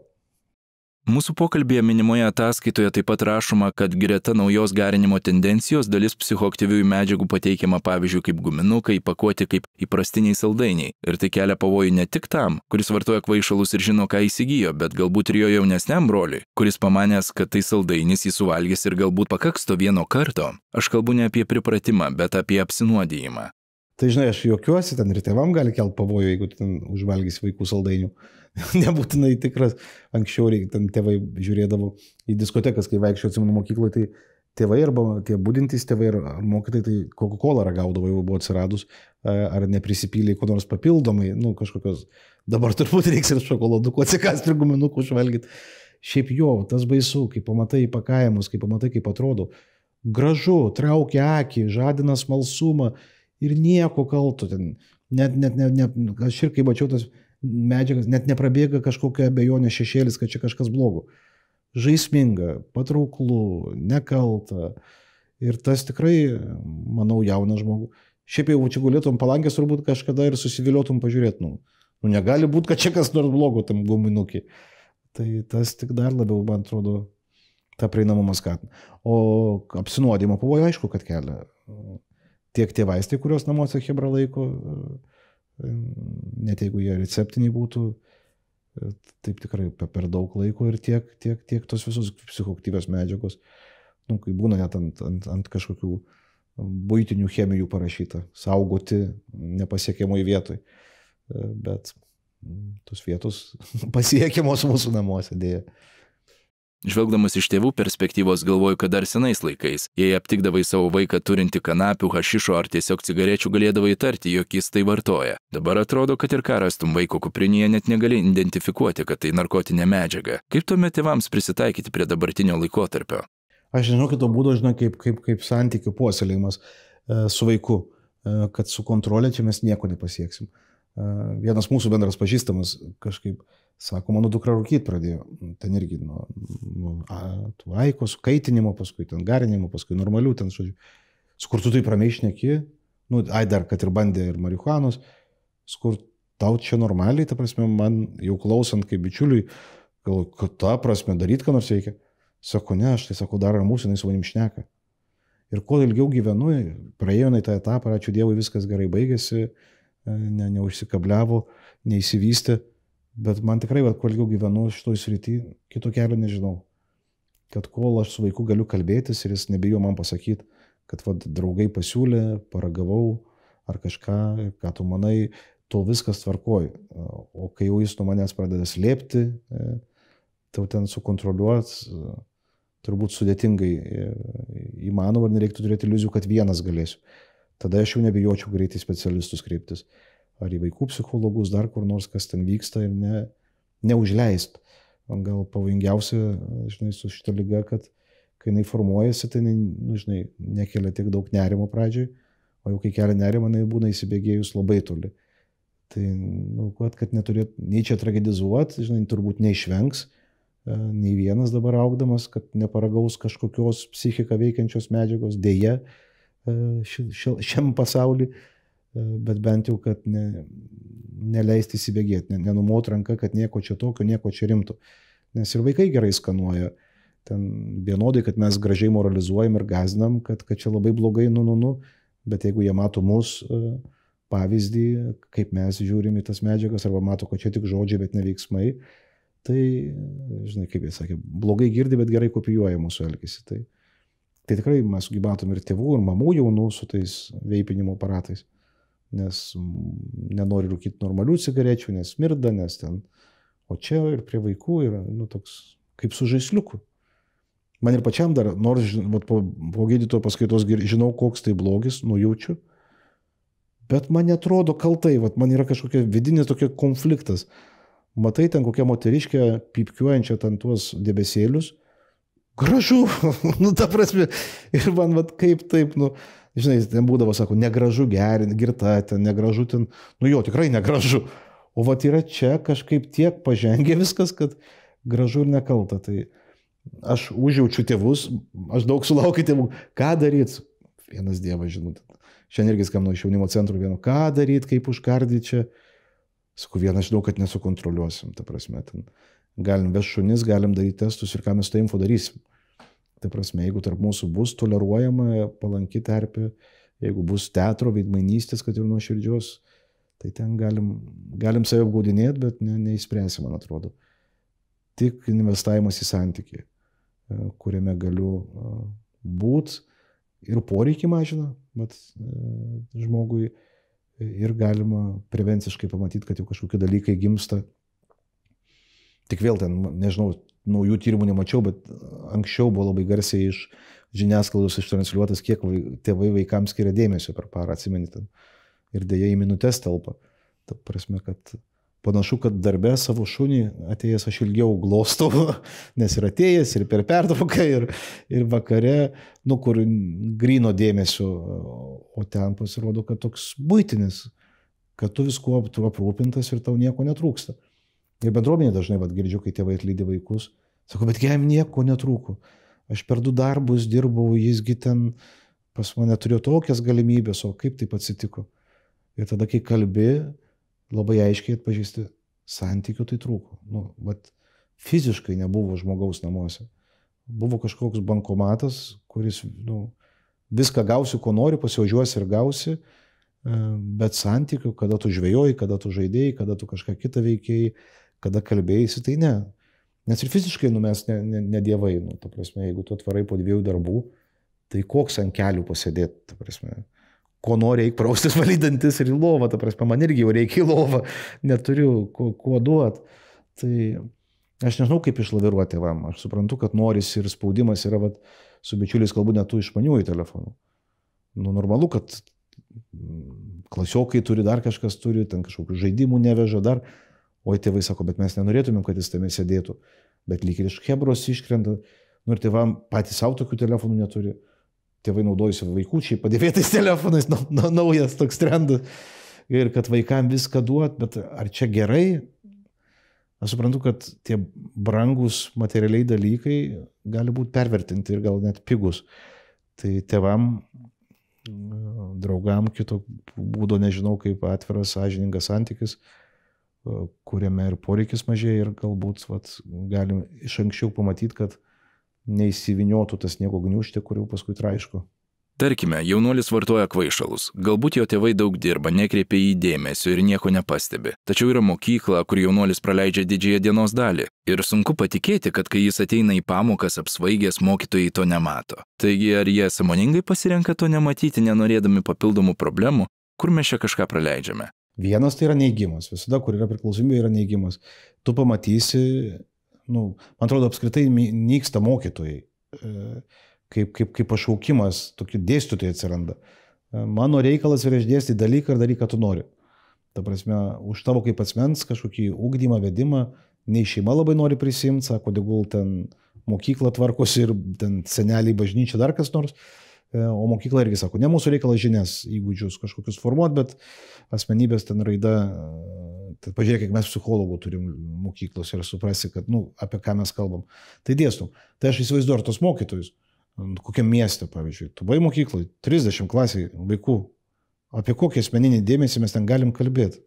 Mūsų pokalbėje minimoje ataskaitoje taip pat rašoma, kad greta naujos garinimo tendencijos dalis psichoaktyviųjų medžiagų pateikiama pavyzdžiui kaip guminukai, pakuoti kaip įprastiniai saldainiai. Ir tai kelia pavojų ne tik tam, kuris vartoja kvaišalus ir žino, ką įsigijo, bet galbūt ir jo jaunesniam broliui, kuris pamanęs, kad tai saldainis jį suvalgys ir galbūt pakaks to vieno karto. Aš kalbu ne apie pripratimą, bet apie apsinuodijimą. Tai žinai, aš juokiuosi, ten ir tėvam gali kelti pavojų, jeigu ten užvalgys vaikų saldainių. nebūtinai tikras. Anksčiau reik, ten tėvai žiūrėdavo į diskotekas, kai vaikščiau atsimenu mokykloje, tai tėvai arba tie būdintys tėvai ar mokytojai, tai Coca-Cola ragaudavo, jau buvo atsiradus, ar neprisipylė ko nors papildomai, nu kažkokios, dabar turbūt reiks ir šokoladukų atsikasti ir guminukų užvalgyti. Šiaip jo, tas baisu, kai pamatai įpakavimus, kai pamatai, kaip atrodo. Gražu, traukia akį, žadina smalsumą ir nieko kalto ten. Net, net, net, net, aš ir kai mačiau tas medžiagas, net neprabėga kažkokia abejonė šešėlis, kad čia kažkas blogo. Žaisminga, patrauklu, nekalta. Ir tas tikrai, manau, jaunas žmogus. Šiaip jau čia gulėtum palankės, turbūt kažkada ir susiviliotum pažiūrėti, nu, nu negali būti, kad čia kas nors blogo tam guminukį. Tai tas tik dar labiau, man atrodo, tą prieinamumą skatina. O apsinuodimo pavojų aišku, kad kelia. Tiek tie vaistai, kuriuos namuose Hebra laiko, net jeigu jie receptiniai būtų, taip tikrai per daug laiko ir tiek, tiek, tiek tos visos psichoktyvios medžiagos, nu, kai būna net ant, ant, ant kažkokių būtinių chemijų parašyta, saugoti nepasiekiamoj vietoj. Bet tos vietos pasiekiamos mūsų namuose dėja. Žvelgdamas iš tėvų perspektyvos galvoju, kad dar senais laikais, jei aptikdavai savo vaiką turinti kanapių, hašišo ar tiesiog cigarečių, galėdavai įtarti, jog jis tai vartoja. Dabar atrodo, kad ir ką rastum vaiko kuprinėje, net negali identifikuoti, kad tai narkotinė medžiaga. Kaip tuomet tėvams prisitaikyti prie dabartinio laikotarpio? Aš žinau kito būdo, žinai, kaip, kaip, kaip santykių puoselėjimas e, su vaiku, e, kad su kontrolė čia mes nieko nepasieksim. E, vienas mūsų bendras pažįstamas kažkaip Sako, mano dukra rūkyti pradėjo. Ten irgi nuo, nuo tų aikos, kaitinimo, paskui ten garinimo, paskui normalių, ten, žodžiu. Skur tu tai prameišneki, nu, ai dar, kad ir bandė ir marihuanos, skur tau čia normaliai, ta prasme, man jau klausant kaip bičiuliui, gal, kad ta prasme daryti, ką nors reikia. Sako, ne, aš tai sakau, dar mūsų, jinai su manim šneka. Ir kuo ilgiau gyvenu, praėjau į tą etapą, ačiū Dievui, viskas gerai baigėsi, ne, neužsikabliavo, neįsivystė. Bet man tikrai, va, kuo ilgiau gyvenu šitoj srity, kito kelio nežinau. Kad kol aš su vaiku galiu kalbėtis ir jis nebijo man pasakyti, kad va, draugai pasiūlė, paragavau ar kažką, ką tu manai, tol viskas tvarkoji. O kai jau jis nuo manęs pradeda slėpti, e, tau ten sukontroliuot, turbūt sudėtingai e, įmanoma ir nereiktų turėti iliuzijų, kad vienas galėsiu. Tada aš jau nebijočiau greitai specialistus kreiptis ar į vaikų psichologus, dar kur nors, kas ten vyksta ir ne, neužleist. Gal pavojingiausia, žinai, su šita lyga, kad kai jinai formuojasi, tai, nu, žinai, nekelia tiek daug nerimo pradžioj, o jau kai kelia nerimo, jinai būna įsibėgėjus labai toli. Tai, nu, kad neturėt, nei čia tragedizuot, žinai, turbūt neišvengs, e, nei vienas dabar augdamas, kad neparagaus kažkokios psichiką veikiančios medžiagos, dėje ši, ši, šiam pasauliu, bet bent jau, kad ne, neleisti įsibėgėti, ne, nenumot ranką, kad nieko čia tokio, nieko čia rimto. Nes ir vaikai gerai skanuoja. Ten vienodai, kad mes gražiai moralizuojam ir gazinam, kad, kad čia labai blogai, nu, nu, nu, bet jeigu jie mato mus pavyzdį, kaip mes žiūrim į tas medžiagas, arba mato, kad čia tik žodžiai, bet ne veiksmai, tai, žinai, kaip jie sakė, blogai girdi, bet gerai kopijuoja mūsų elgesį. Tai, tai tikrai mes gyventum ir tėvų, ir mamų jaunų su tais veipinimo aparatais nes nenori rūkyti normalių cigarečių, nes mirda, nes ten. O čia ir prie vaikų yra, nu, toks kaip su žaisliuku. Man ir pačiam dar, nors vat, po, po gydytojo paskaitos žinau, koks tai blogis, nujaučiu, bet man netrodo kaltai, vat, man yra kažkokia vidinė tokia konfliktas. Matai ten kokią moteriškę pipkiuojančią ten tuos debesėlius. Gražu, nu ta prasme, ir man vat kaip taip, nu, žinai, ten būdavo, sako, negražu gerinti, girta, ten negražu ten, nu jo, tikrai negražu. O va yra čia kažkaip tiek pažengė viskas, kad gražu ir nekalta. Tai aš užjaučiu tėvus, aš daug sulaukiu tėvų, ką daryti, vienas dievas žinot. Šiandien irgi skambino iš jaunimo centro vieno, ką daryti, kaip užkardyti čia. Sakau, vieną žinau, kad nesukontroliuosim, ta prasme, ten galim veš šunis, galim daryti testus ir ką mes tą info darysim. Tai prasme, jeigu tarp mūsų bus toleruojama palanki terpė, jeigu bus teatro veidmainystės, kad ir nuoširdžios, tai ten galim, galim save apgaudinėti, bet ne, neįspręsim, man atrodo. Tik investavimas į santykį, e, kuriame galiu e, būti ir poreikį mažina, bet e, žmogui ir galima prevenciškai pamatyti, kad jau kažkokie dalykai gimsta. Tik vėl ten, nežinau, naujų tyrimų nemačiau, bet anksčiau buvo labai garsiai iš žiniasklaidos ištransliuotas, kiek vai, tėvai vaikams skiria dėmesio per parą, atsimenite. Ir dėja į minutės telpa. Ta prasme, kad panašu, kad darbę savo šunį atėjęs aš ilgiau glostau, nes ir atėjęs, ir per pertrauką, ir, ir vakare, nu, kur grino dėmesio, o ten pasirodo, kad toks būtinis, kad tu viskuo aprūpintas ir tau nieko netrūksta. Ir bendruomenė dažnai, vad girdžiu, kai tėvai atlydi vaikus, sako, bet jam nieko netrūko. Aš per du darbus dirbau, jisgi ten pas mane turėjo tokias galimybės, o kaip taip atsitiko. Ir tada, kai kalbi, labai aiškiai atpažįsti, santykių tai trūko. Nu, bet fiziškai nebuvo žmogaus namuose. Buvo kažkoks bankomatas, kuris nu, viską gausi, ko nori, pasivažiuosi ir gausi, e, bet santykių, kada tu žvejoji, kada tu žaidėjai, kada tu kažką kitą veikėjai, kada kalbėjai, tai ne. Nes ir fiziškai nu, mes ne, ne, ne dievai, nu, ta prasme, jeigu tu atvarai po dviejų darbų, tai koks ant kelių pasėdėti, ta prasme. Ko nori, eik praustis valydantis ir į lovą, ta prasme, man irgi jau reikia į lovą, neturiu kuo, kuo duoti. Tai aš nežinau, kaip išlaviruoti tėvam, aš suprantu, kad noris ir spaudimas yra, vat, su bičiuliais kalbu net tų išmaniųjų telefonų. Nu, normalu, kad klasiokai turi, dar kažkas turi, ten kažkokių žaidimų neveža, dar, O tėvai sako, bet mes nenorėtumėm, kad jis tame sėdėtų. Bet lyg ir iš Hebros iškrenta. Nu ir tėvam patys savo tokių telefonų neturi. Tėvai naudojasi vaikučiai padėvėtais telefonais, na, na, naujas toks trendas. Ir kad vaikam viską duot, bet ar čia gerai? Aš suprantu, kad tie brangus materialiai dalykai gali būti pervertinti ir gal net pigus. Tai tėvam, draugam kito būdo nežinau, kaip atviras, sąžiningas santykis kuriame ir poreikis mažėja ir galbūt vat, galim iš anksčiau pamatyti, kad neįsiviniotų tas sniego gniužtė, kur jau paskui traišku. Tarkime, jaunuolis vartoja kvaišalus. Galbūt jo tėvai daug dirba, nekreipia į dėmesio ir nieko nepastebi. Tačiau yra mokykla, kur jaunuolis praleidžia didžiąją dienos dalį. Ir sunku patikėti, kad kai jis ateina į pamokas apsvaigęs, mokytojai to nemato. Taigi, ar jie samoningai pasirenka to nematyti, nenorėdami papildomų problemų, kur mes čia kažką praleidžiame? Vienas tai yra neigimas. Visada, kur yra priklausomybė, yra neigimas. Tu pamatysi, nu, man atrodo, apskritai nyksta mokytojai. E, kaip, kaip, kaip pašaukimas, tokie dėstytojai atsiranda. E, mano reikalas yra išdėstyti dalyką ir daryk, ką tu nori. Ta prasme, už tavo kaip asmens kažkokį ūkdymą, vedimą, nei šeima labai nori prisimti, sako, degul ten mokykla tvarkosi ir ten seneliai bažnyčia dar kas nors. o mokykla irgi sako, ne mūsų reikalas žinias, įgūdžius kažkokius formuoti, bet asmenybės ten raida, tai pažiūrėk, kiek mes psichologų turim mokyklos ir suprasi, kad, nu, apie ką mes kalbam. Tai dėstum. Tai aš įsivaizduoju tos mokytojus, kokiam mieste, pavyzdžiui, tu buvai mokyklai, 30 klasiai vaikų, apie kokį asmeninį dėmesį mes ten galim kalbėti.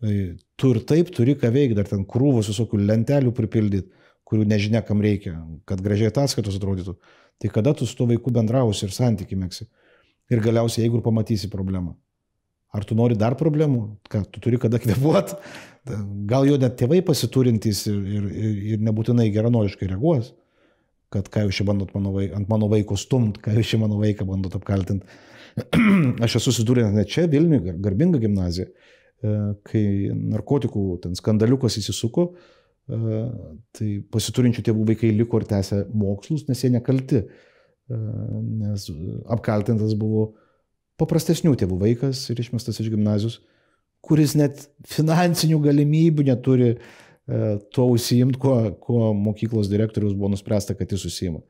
Tai tu ir taip turi ką veikti, dar ten krūvus visokių lentelių pripildyti, kurių nežinia kam reikia, kad gražiai ataskaitos atrodytų. Tai kada tu su tuo vaiku bendrausi ir santykimėksi. Ir galiausiai, jeigu ir pamatysi problemą. Ar tu nori dar problemų? Ką, tu turi kada kvepuot? Gal jo net tėvai pasiturintys ir, ir, ir, nebūtinai geranoriškai reaguos, kad ką jūs čia bandot mano vaik, ant mano vaiko stumt, ką jūs čia mano vaiką bandot apkaltinti. Aš esu susidūręs net čia Vilniuje, garbinga gimnazija, e, kai narkotikų ten skandaliukas įsisuko, e, tai pasiturinčių tėvų vaikai liko ir tęsė mokslus, nes jie nekalti, e, nes apkaltintas buvo paprastesnių tėvų vaikas ir išmestas iš gimnazijos, kuris net finansinių galimybių neturi e, tuo užsiimti, kuo, kuo mokyklos direktorius buvo nuspręsta, kad jis užsiima.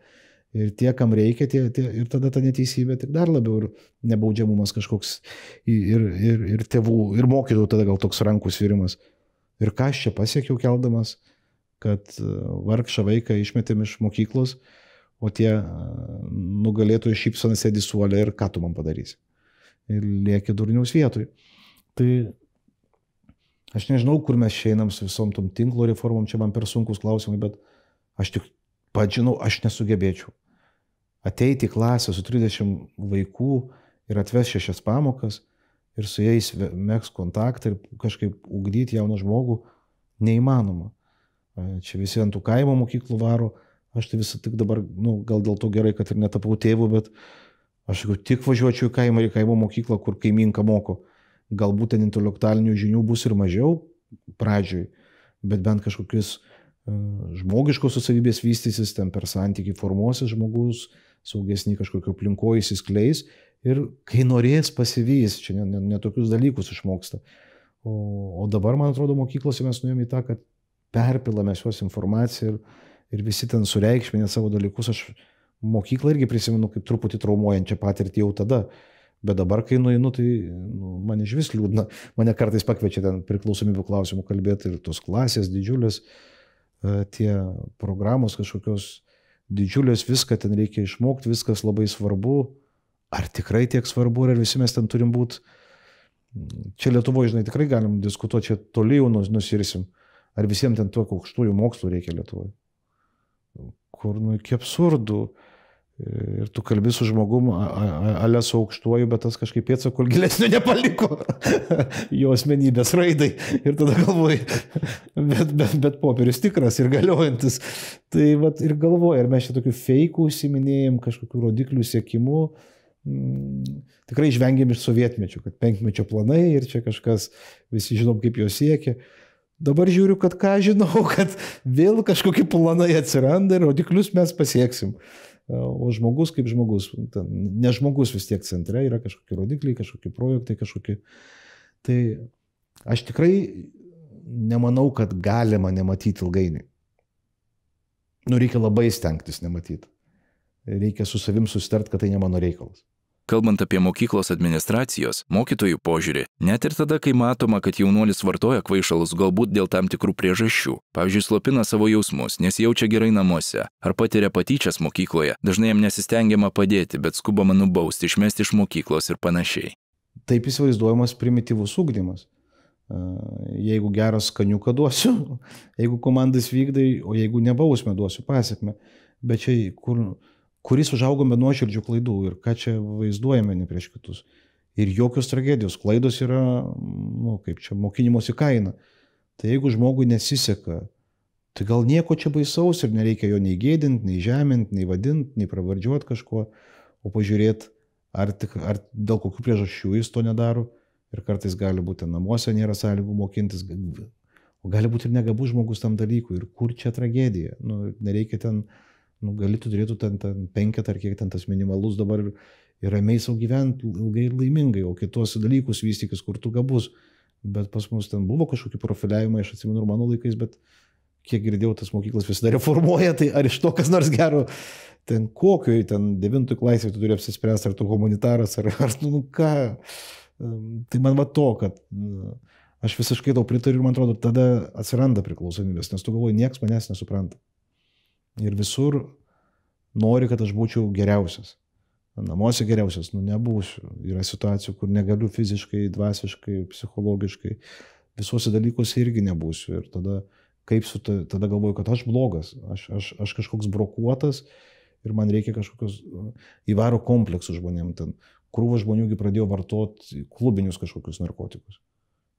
Ir tie, kam reikia, tie, tie, ir tada ta neteisybė tik dar labiau ir nebaudžiamumas kažkoks ir, ir, ir tėvų, ir mokytojų tada gal toks rankų svirimas. Ir ką aš čia pasiekiau keldamas, kad e, vargšą vaiką išmetėm iš mokyklos, o tie e, nugalėtojai šypsonas sėdi suolė ir ką tu man padarysi ir lieki durniaus vietoj. Tai aš nežinau, kur mes išeinam su visom tom tinklo reformom, čia man per sunkus klausimai, bet aš tik pats žinau, aš nesugebėčiau. Ateiti į klasę su 30 vaikų ir atves šešias pamokas ir su jais mėgs kontaktą ir kažkaip ugdyti jauną žmogų neįmanoma. Čia visi ant tų kaimo mokyklų varo, aš tai visą tik dabar, nu, gal dėl to gerai, kad ir netapau tėvu, bet Aš jeigu tik važiuočiau į kaimą, į kaimo mokyklą, kur kaiminka moko, galbūt ten intelektualinių žinių bus ir mažiau pradžioj, bet bent kažkokius uh, žmogiškos susavybės vystysis, ten per santykių formuosis žmogus, saugesnį kažkokio aplinkoje įsiskleis ir kai norės pasivys, čia netokius ne, ne dalykus išmoksta. O, o dabar, man atrodo, mokyklose mes nuėjome į tą, kad perpilame šios informaciją ir, ir visi ten sureikšminę savo dalykus. Aš mokyklą irgi prisimenu kaip truputį traumuojančią patirtį jau tada. Bet dabar, kai nueinu, tai nu, man iš vis liūdna. Mane kartais pakviečia ten priklausomybių klausimų kalbėti ir tos klasės didžiulės, e, tie programos kažkokios didžiulės, viską ten reikia išmokti, viskas labai svarbu. Ar tikrai tiek svarbu, ar visi mes ten turim būti. Čia Lietuvoje, žinai, tikrai galim diskutuoti, čia toli jau nusirsim. Ar visiems ten tokių aukštųjų mokslų reikia Lietuvoje? Kur, nu, iki absurdų. Uh, Ir tu kalbi su žmogum, ale su aukštuoju, bet tas kažkaip pėtsako gilesnio nepaliko jo asmenybės raidai. Ir tada galvoji, bet, bet, bet popierius tikras ir galiojantis. Tai vat, ir galvoji, ar mes čia tokių feikų užsiminėjom, kažkokių rodiklių sėkimų. Mm, tikrai išvengėm iš sovietmečio, kad penkmečio planai ir čia kažkas, visi žinom, kaip jo siekia. Dabar žiūriu, kad ką žinau, kad vėl kažkokie planai atsiranda ir rodiklius mes pasieksim. O žmogus kaip žmogus, ne žmogus vis tiek centre, yra kažkokie rodikliai, kažkokie projektai, kažkokie. Tai aš tikrai nemanau, kad galima nematyti ilgainiui. Nu, reikia labai stengtis nematyti. Reikia su savim susitart, kad tai ne mano reikalas. Kalbant apie mokyklos administracijos, mokytojų požiūrį, net ir tada, kai matoma, kad jaunuolis vartoja kvaišalus galbūt dėl tam tikrų priežasčių, pavyzdžiui, slopina savo jausmus, nes jaučia gerai namuose, ar patiria patyčias mokykloje, dažnai jam nesistengiama padėti, bet skubama nubausti, išmesti iš mokyklos ir panašiai. Taip įsivaizduojamas primityvus ūkdymas. Jeigu geras skaniuką duosiu, jeigu komandas vykdai, o jeigu nebausmę duosiu pasiekme. Bet čia kur kuris užaugome nuoširdžių klaidų ir ką čia vaizduojame ne prieš kitus. Ir jokios tragedijos, klaidos yra, nu, kaip čia, mokinimosi kaina. Tai jeigu žmogui nesiseka, tai gal nieko čia baisaus ir nereikia jo nei gėdinti, nei žeminti, nei vadinti, nei pravardžiuoti kažkuo, o pažiūrėti, ar, tik, ar dėl kokių priežasčių jis to nedaro. Ir kartais gali būti namuose nėra sąlygų mokintis, o gali būti ir negabus žmogus tam dalykui. Ir kur čia tragedija? Nu, nereikia ten uh, nu, gali tu turėtų ten, ten penketą ar kiek ten tas minimalus dabar ir, ir ramiai savo gyventi ilgai ir laimingai, o kitos dalykus vystykis, kur tu gabus. Bet pas mus ten buvo kažkokie profiliavimai, aš atsimenu ir mano laikais, bet kiek girdėjau, tas mokyklas visada reformuoja, tai ar iš to kas nors gero, ten kokioj, ten devintų klasėje tu turi apsispręsti, ar tu humanitaras, ar, ar nu ką. Tai man va to, kad aš visiškai tau pritariu ir man atrodo, tada atsiranda priklausomybės, nes tu galvoji, niekas manęs nesupranta. Ir visur nori, kad aš būčiau geriausias. Namuose geriausias, nu nebūsiu. Yra situacijų, kur negaliu fiziškai, dvasiškai, psichologiškai. Visuose dalykuose irgi nebūsiu. Ir tada, kaip su ta, tada galvoju, kad aš blogas, aš, aš, aš kažkoks brokuotas ir man reikia kažkokios įvaro kompleksų žmonėm. Ten krūva žmoniųgi pradėjo vartoti klubinius kažkokius narkotikus.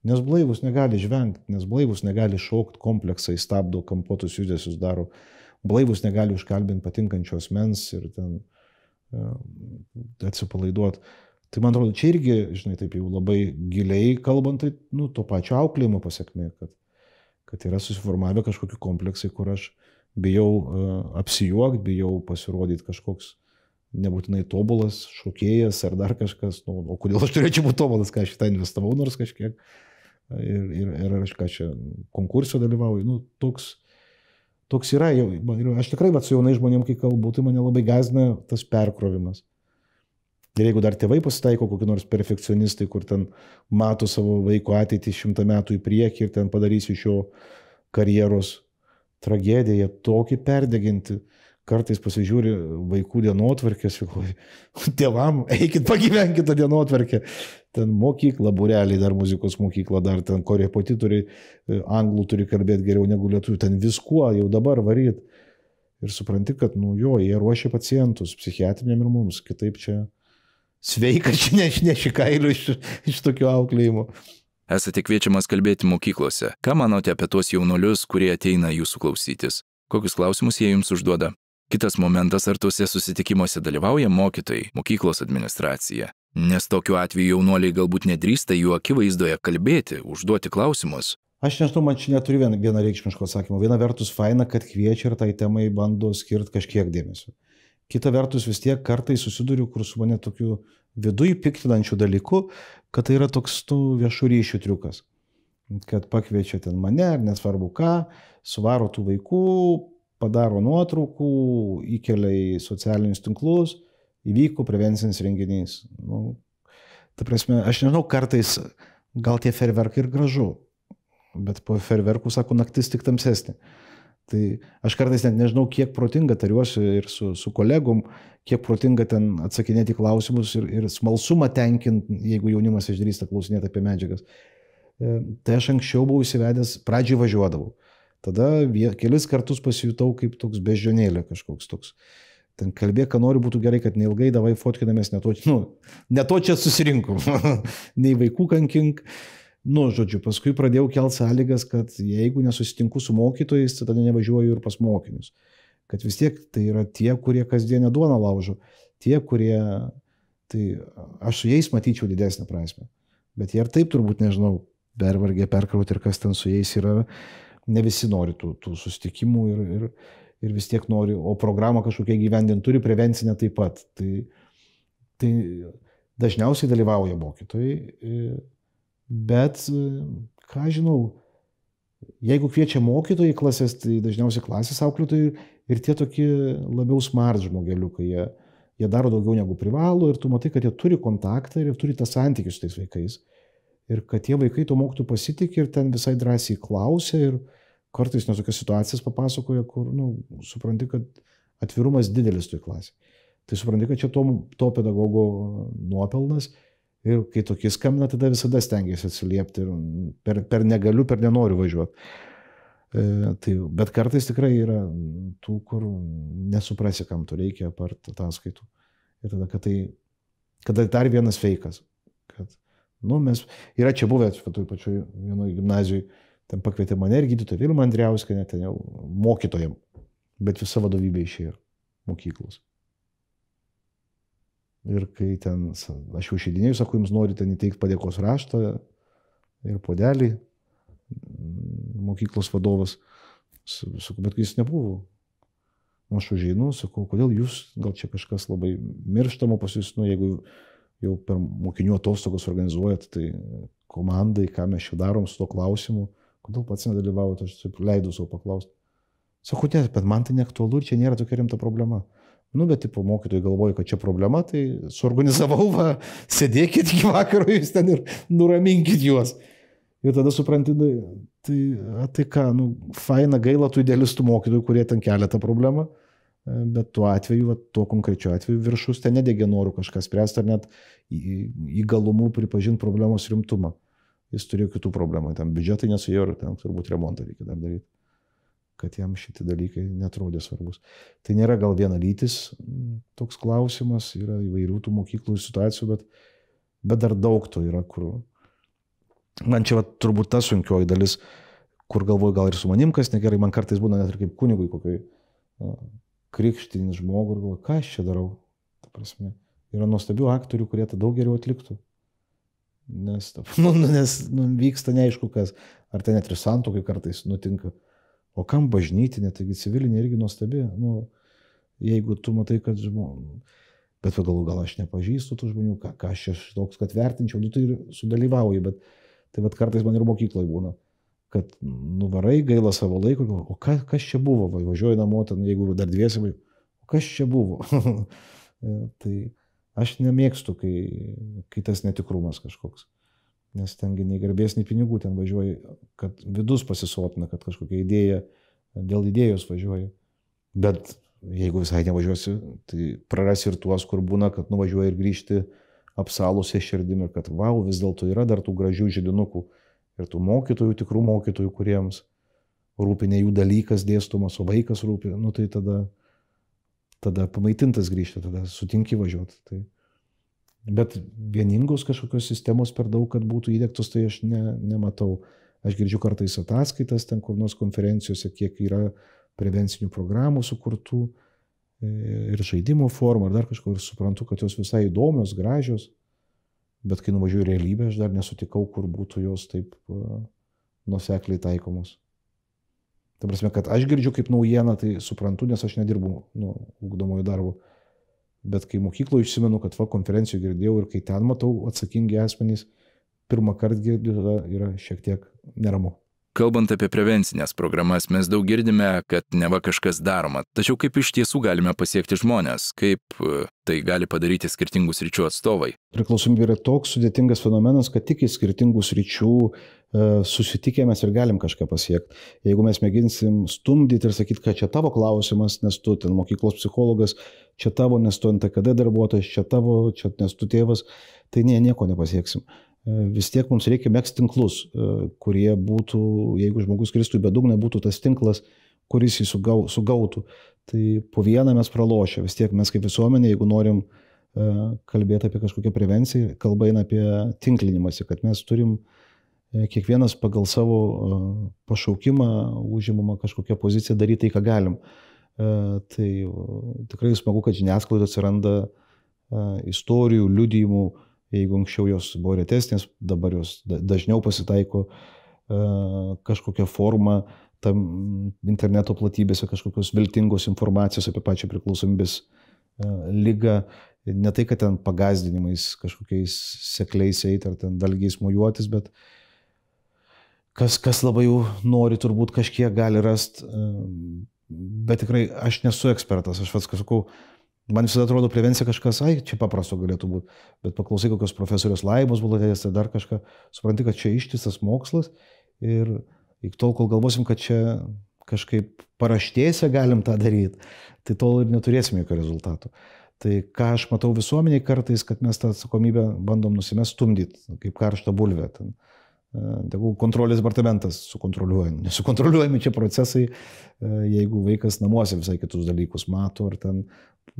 Nes blaivus negali žvengti, nes blaivus negali šokti, kompleksai stabdo, kampuotus judesius daro, blaivus negali užkalbinti patinkančios mens ir ten atsipalaiduoti. Tai man atrodo, čia irgi, žinai, taip jau labai giliai kalbant, tai, nu, to pačio auklėjimo pasiekmė, kad, kad yra susiformavę kažkokie kompleksai, kur aš bijau uh, apsijuokti, bijau pasirodyti kažkoks nebūtinai tobulas šokėjas ar dar kažkas, nu, o kodėl aš turėčiau būti tobulas, ką aš šitą investavau nors kažkiek ir, ir, ir aš ką čia konkursą dalyvauju, nu, toks, toks yra, ir aš tikrai vat, su jaunai žmonėm, kai kalbu, tai mane labai gazina tas perkrovimas. Ir jeigu dar tėvai pasitaiko kokie nors perfekcionistai, kur ten mato savo vaiko ateitį šimtą metų į priekį ir ten padarys iš jo karjeros tragediją, tokį perdeginti, kartais pasižiūri vaikų dienotvarkės, tėvam, eikit pagyvenkit tą dienotvarkę, ten mokykla, bureliai, dar muzikos mokykla, dar ten korepetitoriai, e, anglų turi kalbėti geriau negu lietuvių, ten viskuo jau dabar varyt. Ir supranti, kad, nu jo, jie ruošia pacientus, psichiatriniam ir mums, kitaip čia sveika, čia nešneši kailių iš, iš tokio auklėjimo. Esate kviečiamas kalbėti mokyklose. Ką manote apie tuos jaunolius, kurie ateina jūsų klausytis? Kokius klausimus jie jums užduoda? Kitas momentas, ar tuose susitikimuose dalyvauja mokytojai, mokyklos administracija. Nes tokiu atveju jaunuoliai galbūt nedrįsta jų akivaizdoje kalbėti, užduoti klausimus. Aš nežinau, man čia neturiu vien, vienareikšmiško atsakymo. Viena vertus faina, kad kviečia ir tai temai bando skirti kažkiek dėmesio. Kita vertus vis tiek kartais susiduriu, kur su mane tokiu viduje piktinančių dalykų, kad tai yra toks tų viešų ryšių triukas. Kad pakviečia ten mane, ar nesvarbu ką, suvaro tų vaikų, padaro nuotraukų, įkelia į socialinius tinklus įvyko prevencinis renginys. Nu, ta prasme, aš nežinau, kartais gal tie ferverkai ir gražu, bet po ferverkų, sako, naktis tik tamsesnė. Tai aš kartais net nežinau, kiek protinga tariuosi ir su, su kolegom, kiek protinga ten atsakinėti klausimus ir, ir smalsumą tenkinti, jeigu jaunimas išdrįsta klausinėti apie medžiagas. E, tai aš anksčiau buvau įsivedęs, pradžiai važiuodavau. Tada kelis kartus pasijutau kaip toks bežionėlė kažkoks toks. Ten kalbėk, ką nori, būtų gerai, kad neilgai davai fotkinamės, ne to, nu, ne to čia susirinkom, nei vaikų kankink. Nu, žodžiu, paskui pradėjau kelti sąlygas, kad jeigu nesusitinku su mokytojais, tada nevažiuoju ir pas mokinius. Kad vis tiek tai yra tie, kurie kasdienę duoną laužo, tie, kurie, tai aš su jais matyčiau didesnę prasme. Bet jie ir taip turbūt, nežinau, pervargė, perkrauti ir kas ten su jais yra, ne visi nori tų, tų susitikimų ir, ir, ir vis tiek nori, o programą kažkokią gyvendinti turi prevencinę taip pat. Tai, tai dažniausiai dalyvauja mokytojai, e, bet, e, ką žinau, jeigu kviečia mokytojai klasės, tai dažniausiai klasės auklėtojai ir tie tokie labiau smart žmogeliukai, jie, jie daro daugiau negu privalo ir tu matai, kad jie turi kontaktą ir turi tą santykių su tais vaikais. Ir kad tie vaikai to mokytų pasitikė ir ten visai drąsiai klausia ir, kartais net tokias situacijas papasakoja, kur, na, nu, supranti, kad atvirumas didelis toj klasiai. Tai supranti, kad čia to, to pedagogo nuopelnas ir kai tokie skambina, tada visada stengiasi atsiliepti ir per, per negaliu, per nenoriu važiuoti. E, tai, bet kartais tikrai yra tų, kur nesuprasi, kam to reikia apart ataskaitų. Ir tada, kad tai, kada dar vienas feikas. Nu, mes, yra čia buvę, toj pačioj vienoje gimnazijoje, Ten pakvietė mane ir gydytoją Vilmą Andriauską, net ten jau mokytojam, bet visa vadovybė išėjo mokyklos. Ir kai ten, aš jau išeidinėjau, sakau, jums norite įteikti padėkos raštą ir podelį, mokyklos vadovas, sakau, bet jis nebuvo. Aš užeinu, sakau, kodėl jūs, gal čia kažkas labai mirštamo pas jūs, nu, jeigu jau per mokinių atostogas organizuojat, tai komandai, ką mes čia darom su to klausimu. Kodėl pats nedalyvavote, aš taip leidau savo paklausti. Sakau, ne, bet man tai neaktualu ir čia nėra tokia rimta problema. Nu, bet, tipo, mokytojai galvoja, kad čia problema, tai suorganizavau, va, sėdėkit iki vakaro jūs ten ir nuraminkit juos. Ir tada supranti, tai, tai, a, tai ką, nu, faina gaila tų idealistų mokytojų, kurie ten kelia tą problemą, bet tuo atveju, va, tuo konkrečiu atveju viršus ten nedėgė norų kažką spręsti ar net įgalumų pripažinti problemos rimtumą. Jis turėjo kitų problemų, ten biudžetai nesuėjo ir ten turbūt remontą reikia dar daryti kad jam šitie dalykai netrodė svarbus. Tai nėra gal vienalytis toks klausimas, yra įvairių tų mokyklų situacijų, bet, bet dar daug to yra, kur man čia va, turbūt ta sunkioji dalis, kur galvoju gal ir su manim kas negerai, man kartais būna net ir kaip kunigui kokiai krikštinis žmogui ir galvoju, ką aš čia darau. Ta prasme, yra nuostabių aktorių, kurie tą daug geriau atliktų. Nes, nu, nes nu, vyksta neaišku kas, ar tai net ir santokai kartais nutinka. O kam bažnytinė, taigi civilinė irgi nuostabi. Nu, jeigu tu matai, kad žmonės... Bet galų gal aš nepažįstu tų žmonių, ką, ką aš toks, kad vertinčiau, nu, tai ir sudalyvauju, bet tai vad kartais man ir mokykloje būna, kad nuvarai gaila savo laiko, o ka, kas čia buvo, va, važiuoju namo, ten, jeigu dar dviesi, o kas čia buvo. tai aš nemėgstu, kai, kai tas netikrumas kažkoks nes tengi nei garbės, nei pinigų ten važiuoji, kad vidus pasisotina, kad kažkokia idėja, dėl idėjos važiuoji. Bet jeigu visai nevažiuosi, tai prarasi ir tuos, kur būna, kad nuvažiuoji ir grįžti apsalusią širdim ir kad, wow, vis dėlto yra dar tų gražių žydinukų ir tų mokytojų, tikrų mokytojų, kuriems rūpi ne jų dalykas dėstomas, o vaikas rūpi, nu tai tada, tada pamaitintas grįžti, tada sutinki važiuoti. Tai, Bet vieningos kažkokios sistemos per daug, kad būtų įdėktos, tai aš ne, nematau. Aš girdžiu kartais ataskaitas ten kur nors konferencijose, kiek yra prevencinių programų sukurtų e, ir žaidimo formų, ar dar kažko, ir suprantu, kad jos visai įdomios, gražios, bet kai nuvažiuoju į realybę, aš dar nesutikau, kur būtų jos taip uh, nusekliai taikomos. Ta prasme, kad aš girdžiu kaip naujieną, tai suprantu, nes aš nedirbu nu, ugdomojo darbo Bet kai mokykloje išsimenu, kad va konferencijų girdėjau ir kai ten matau atsakingi asmenys, pirmą kartą girdžiu, tada yra šiek tiek neramu. Kalbant apie prevencinės programas, mes daug girdime, kad neva kažkas daroma. Tačiau kaip iš tiesų galime pasiekti žmonės, kaip e, tai gali padaryti skirtingų sričių atstovai? Priklausomybė yra toks sudėtingas fenomenas, kad tik iš skirtingų sričių e, susitikę mes ir galim kažką pasiekti. Jeigu mes mėginsim stumdyti ir sakyti, kad čia tavo klausimas, nes tu ten mokyklos psichologas, čia tavo, nes tu NTKD darbuotojas, čia tavo, čia nes tu tėvas, tai nie, nieko nepasieksim. E, vis tiek mums reikia mėgsti tinklus, e, kurie būtų, jeigu žmogus kristų į bedugnę, būtų tas tinklas, kuris jį sugau, sugautų. Tai po vieną mes pralošia. Vis tiek mes kaip visuomenė, jeigu norim e, kalbėti apie kažkokią prevenciją, kalba eina apie tinklinimąsi, kad mes turim kiekvienas pagal savo pašaukimą, užimamą kažkokią poziciją daryti tai, ką galim. Tai tikrai smagu, kad žiniasklaidoje atsiranda istorijų, liudijimų, Jeigu anksčiau jos buvo retesnės, dabar jos dažniau pasitaiko kažkokią formą tam interneto platybėse, kažkokios viltingos informacijos apie pačią priklausomybės lygą. Ne tai, kad ten pagazdinimais kažkokiais sekliais eiti ar ten dalgiais mojuotis, bet kas, kas labai jau nori, turbūt kažkiek gali rasti. Bet tikrai aš nesu ekspertas, aš pats sakau, Man visada atrodo prevencija kažkas, ai, čia paprasto galėtų būti, bet paklausai kokios profesorius Laimos Bulatės, tai dar kažką, supranti, kad čia ištisas mokslas ir iki tol, kol galvosim, kad čia kažkaip paraštėse galim tą daryti, tai tol ir neturėsim jokio rezultato. Tai ką aš matau visuomeniai kartais, kad mes tą atsakomybę bandom nusimest stumdyti, kaip karštą bulvę. Ten. Tegul kontrolės departamentas sukontroliuoja. Nesukontroliuojami čia procesai, jeigu vaikas namuose visai kitus dalykus mato, ar ten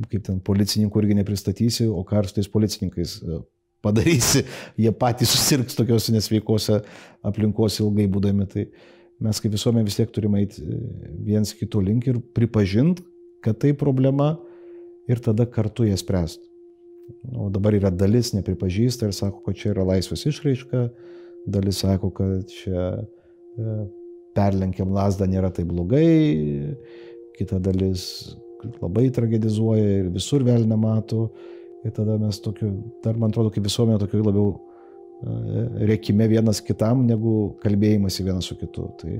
kaip ten policininkų irgi nepristatysi, o ką su tais policininkais e, padarysi, jie patys susirgs tokiuose nesveikose aplinkose ilgai būdami. Tai mes kaip visuomenė vis tiek turime eiti e, viens kitų link ir pripažinti, kad tai problema ir tada kartu ją spręsti. O dabar yra dalis nepripažįsta ir sako, kad čia yra laisvės išraiška, dalis sako, kad čia e, perlenkiam lasdą nėra taip blogai, kita dalis labai tragedizuoja ir visur vėl nemato. Ir tada mes tokiu, dar man atrodo, kaip visuomenė tokiu labiau reikime vienas kitam, negu kalbėjimasi vienas su kitu. Tai,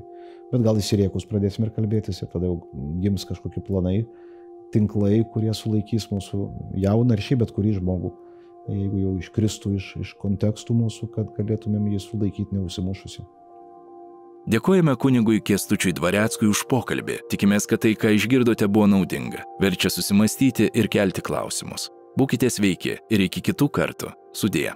bet gal įsiriekus pradėsime ir kalbėtis ir tada jau gims kažkokie planai, tinklai, kurie sulaikys mūsų jauną ir šį bet kurį žmogų. Jeigu jau iškristų iš, iš kontekstų mūsų, kad galėtumėm jį sulaikyti neusimušusi. Dėkojame kunigui Kestučiui Dvareckui už pokalbį. Tikimės, kad tai, ką išgirdote, buvo naudinga. Verčia susimastyti ir kelti klausimus. Būkite sveiki ir iki kitų kartų. Sudė.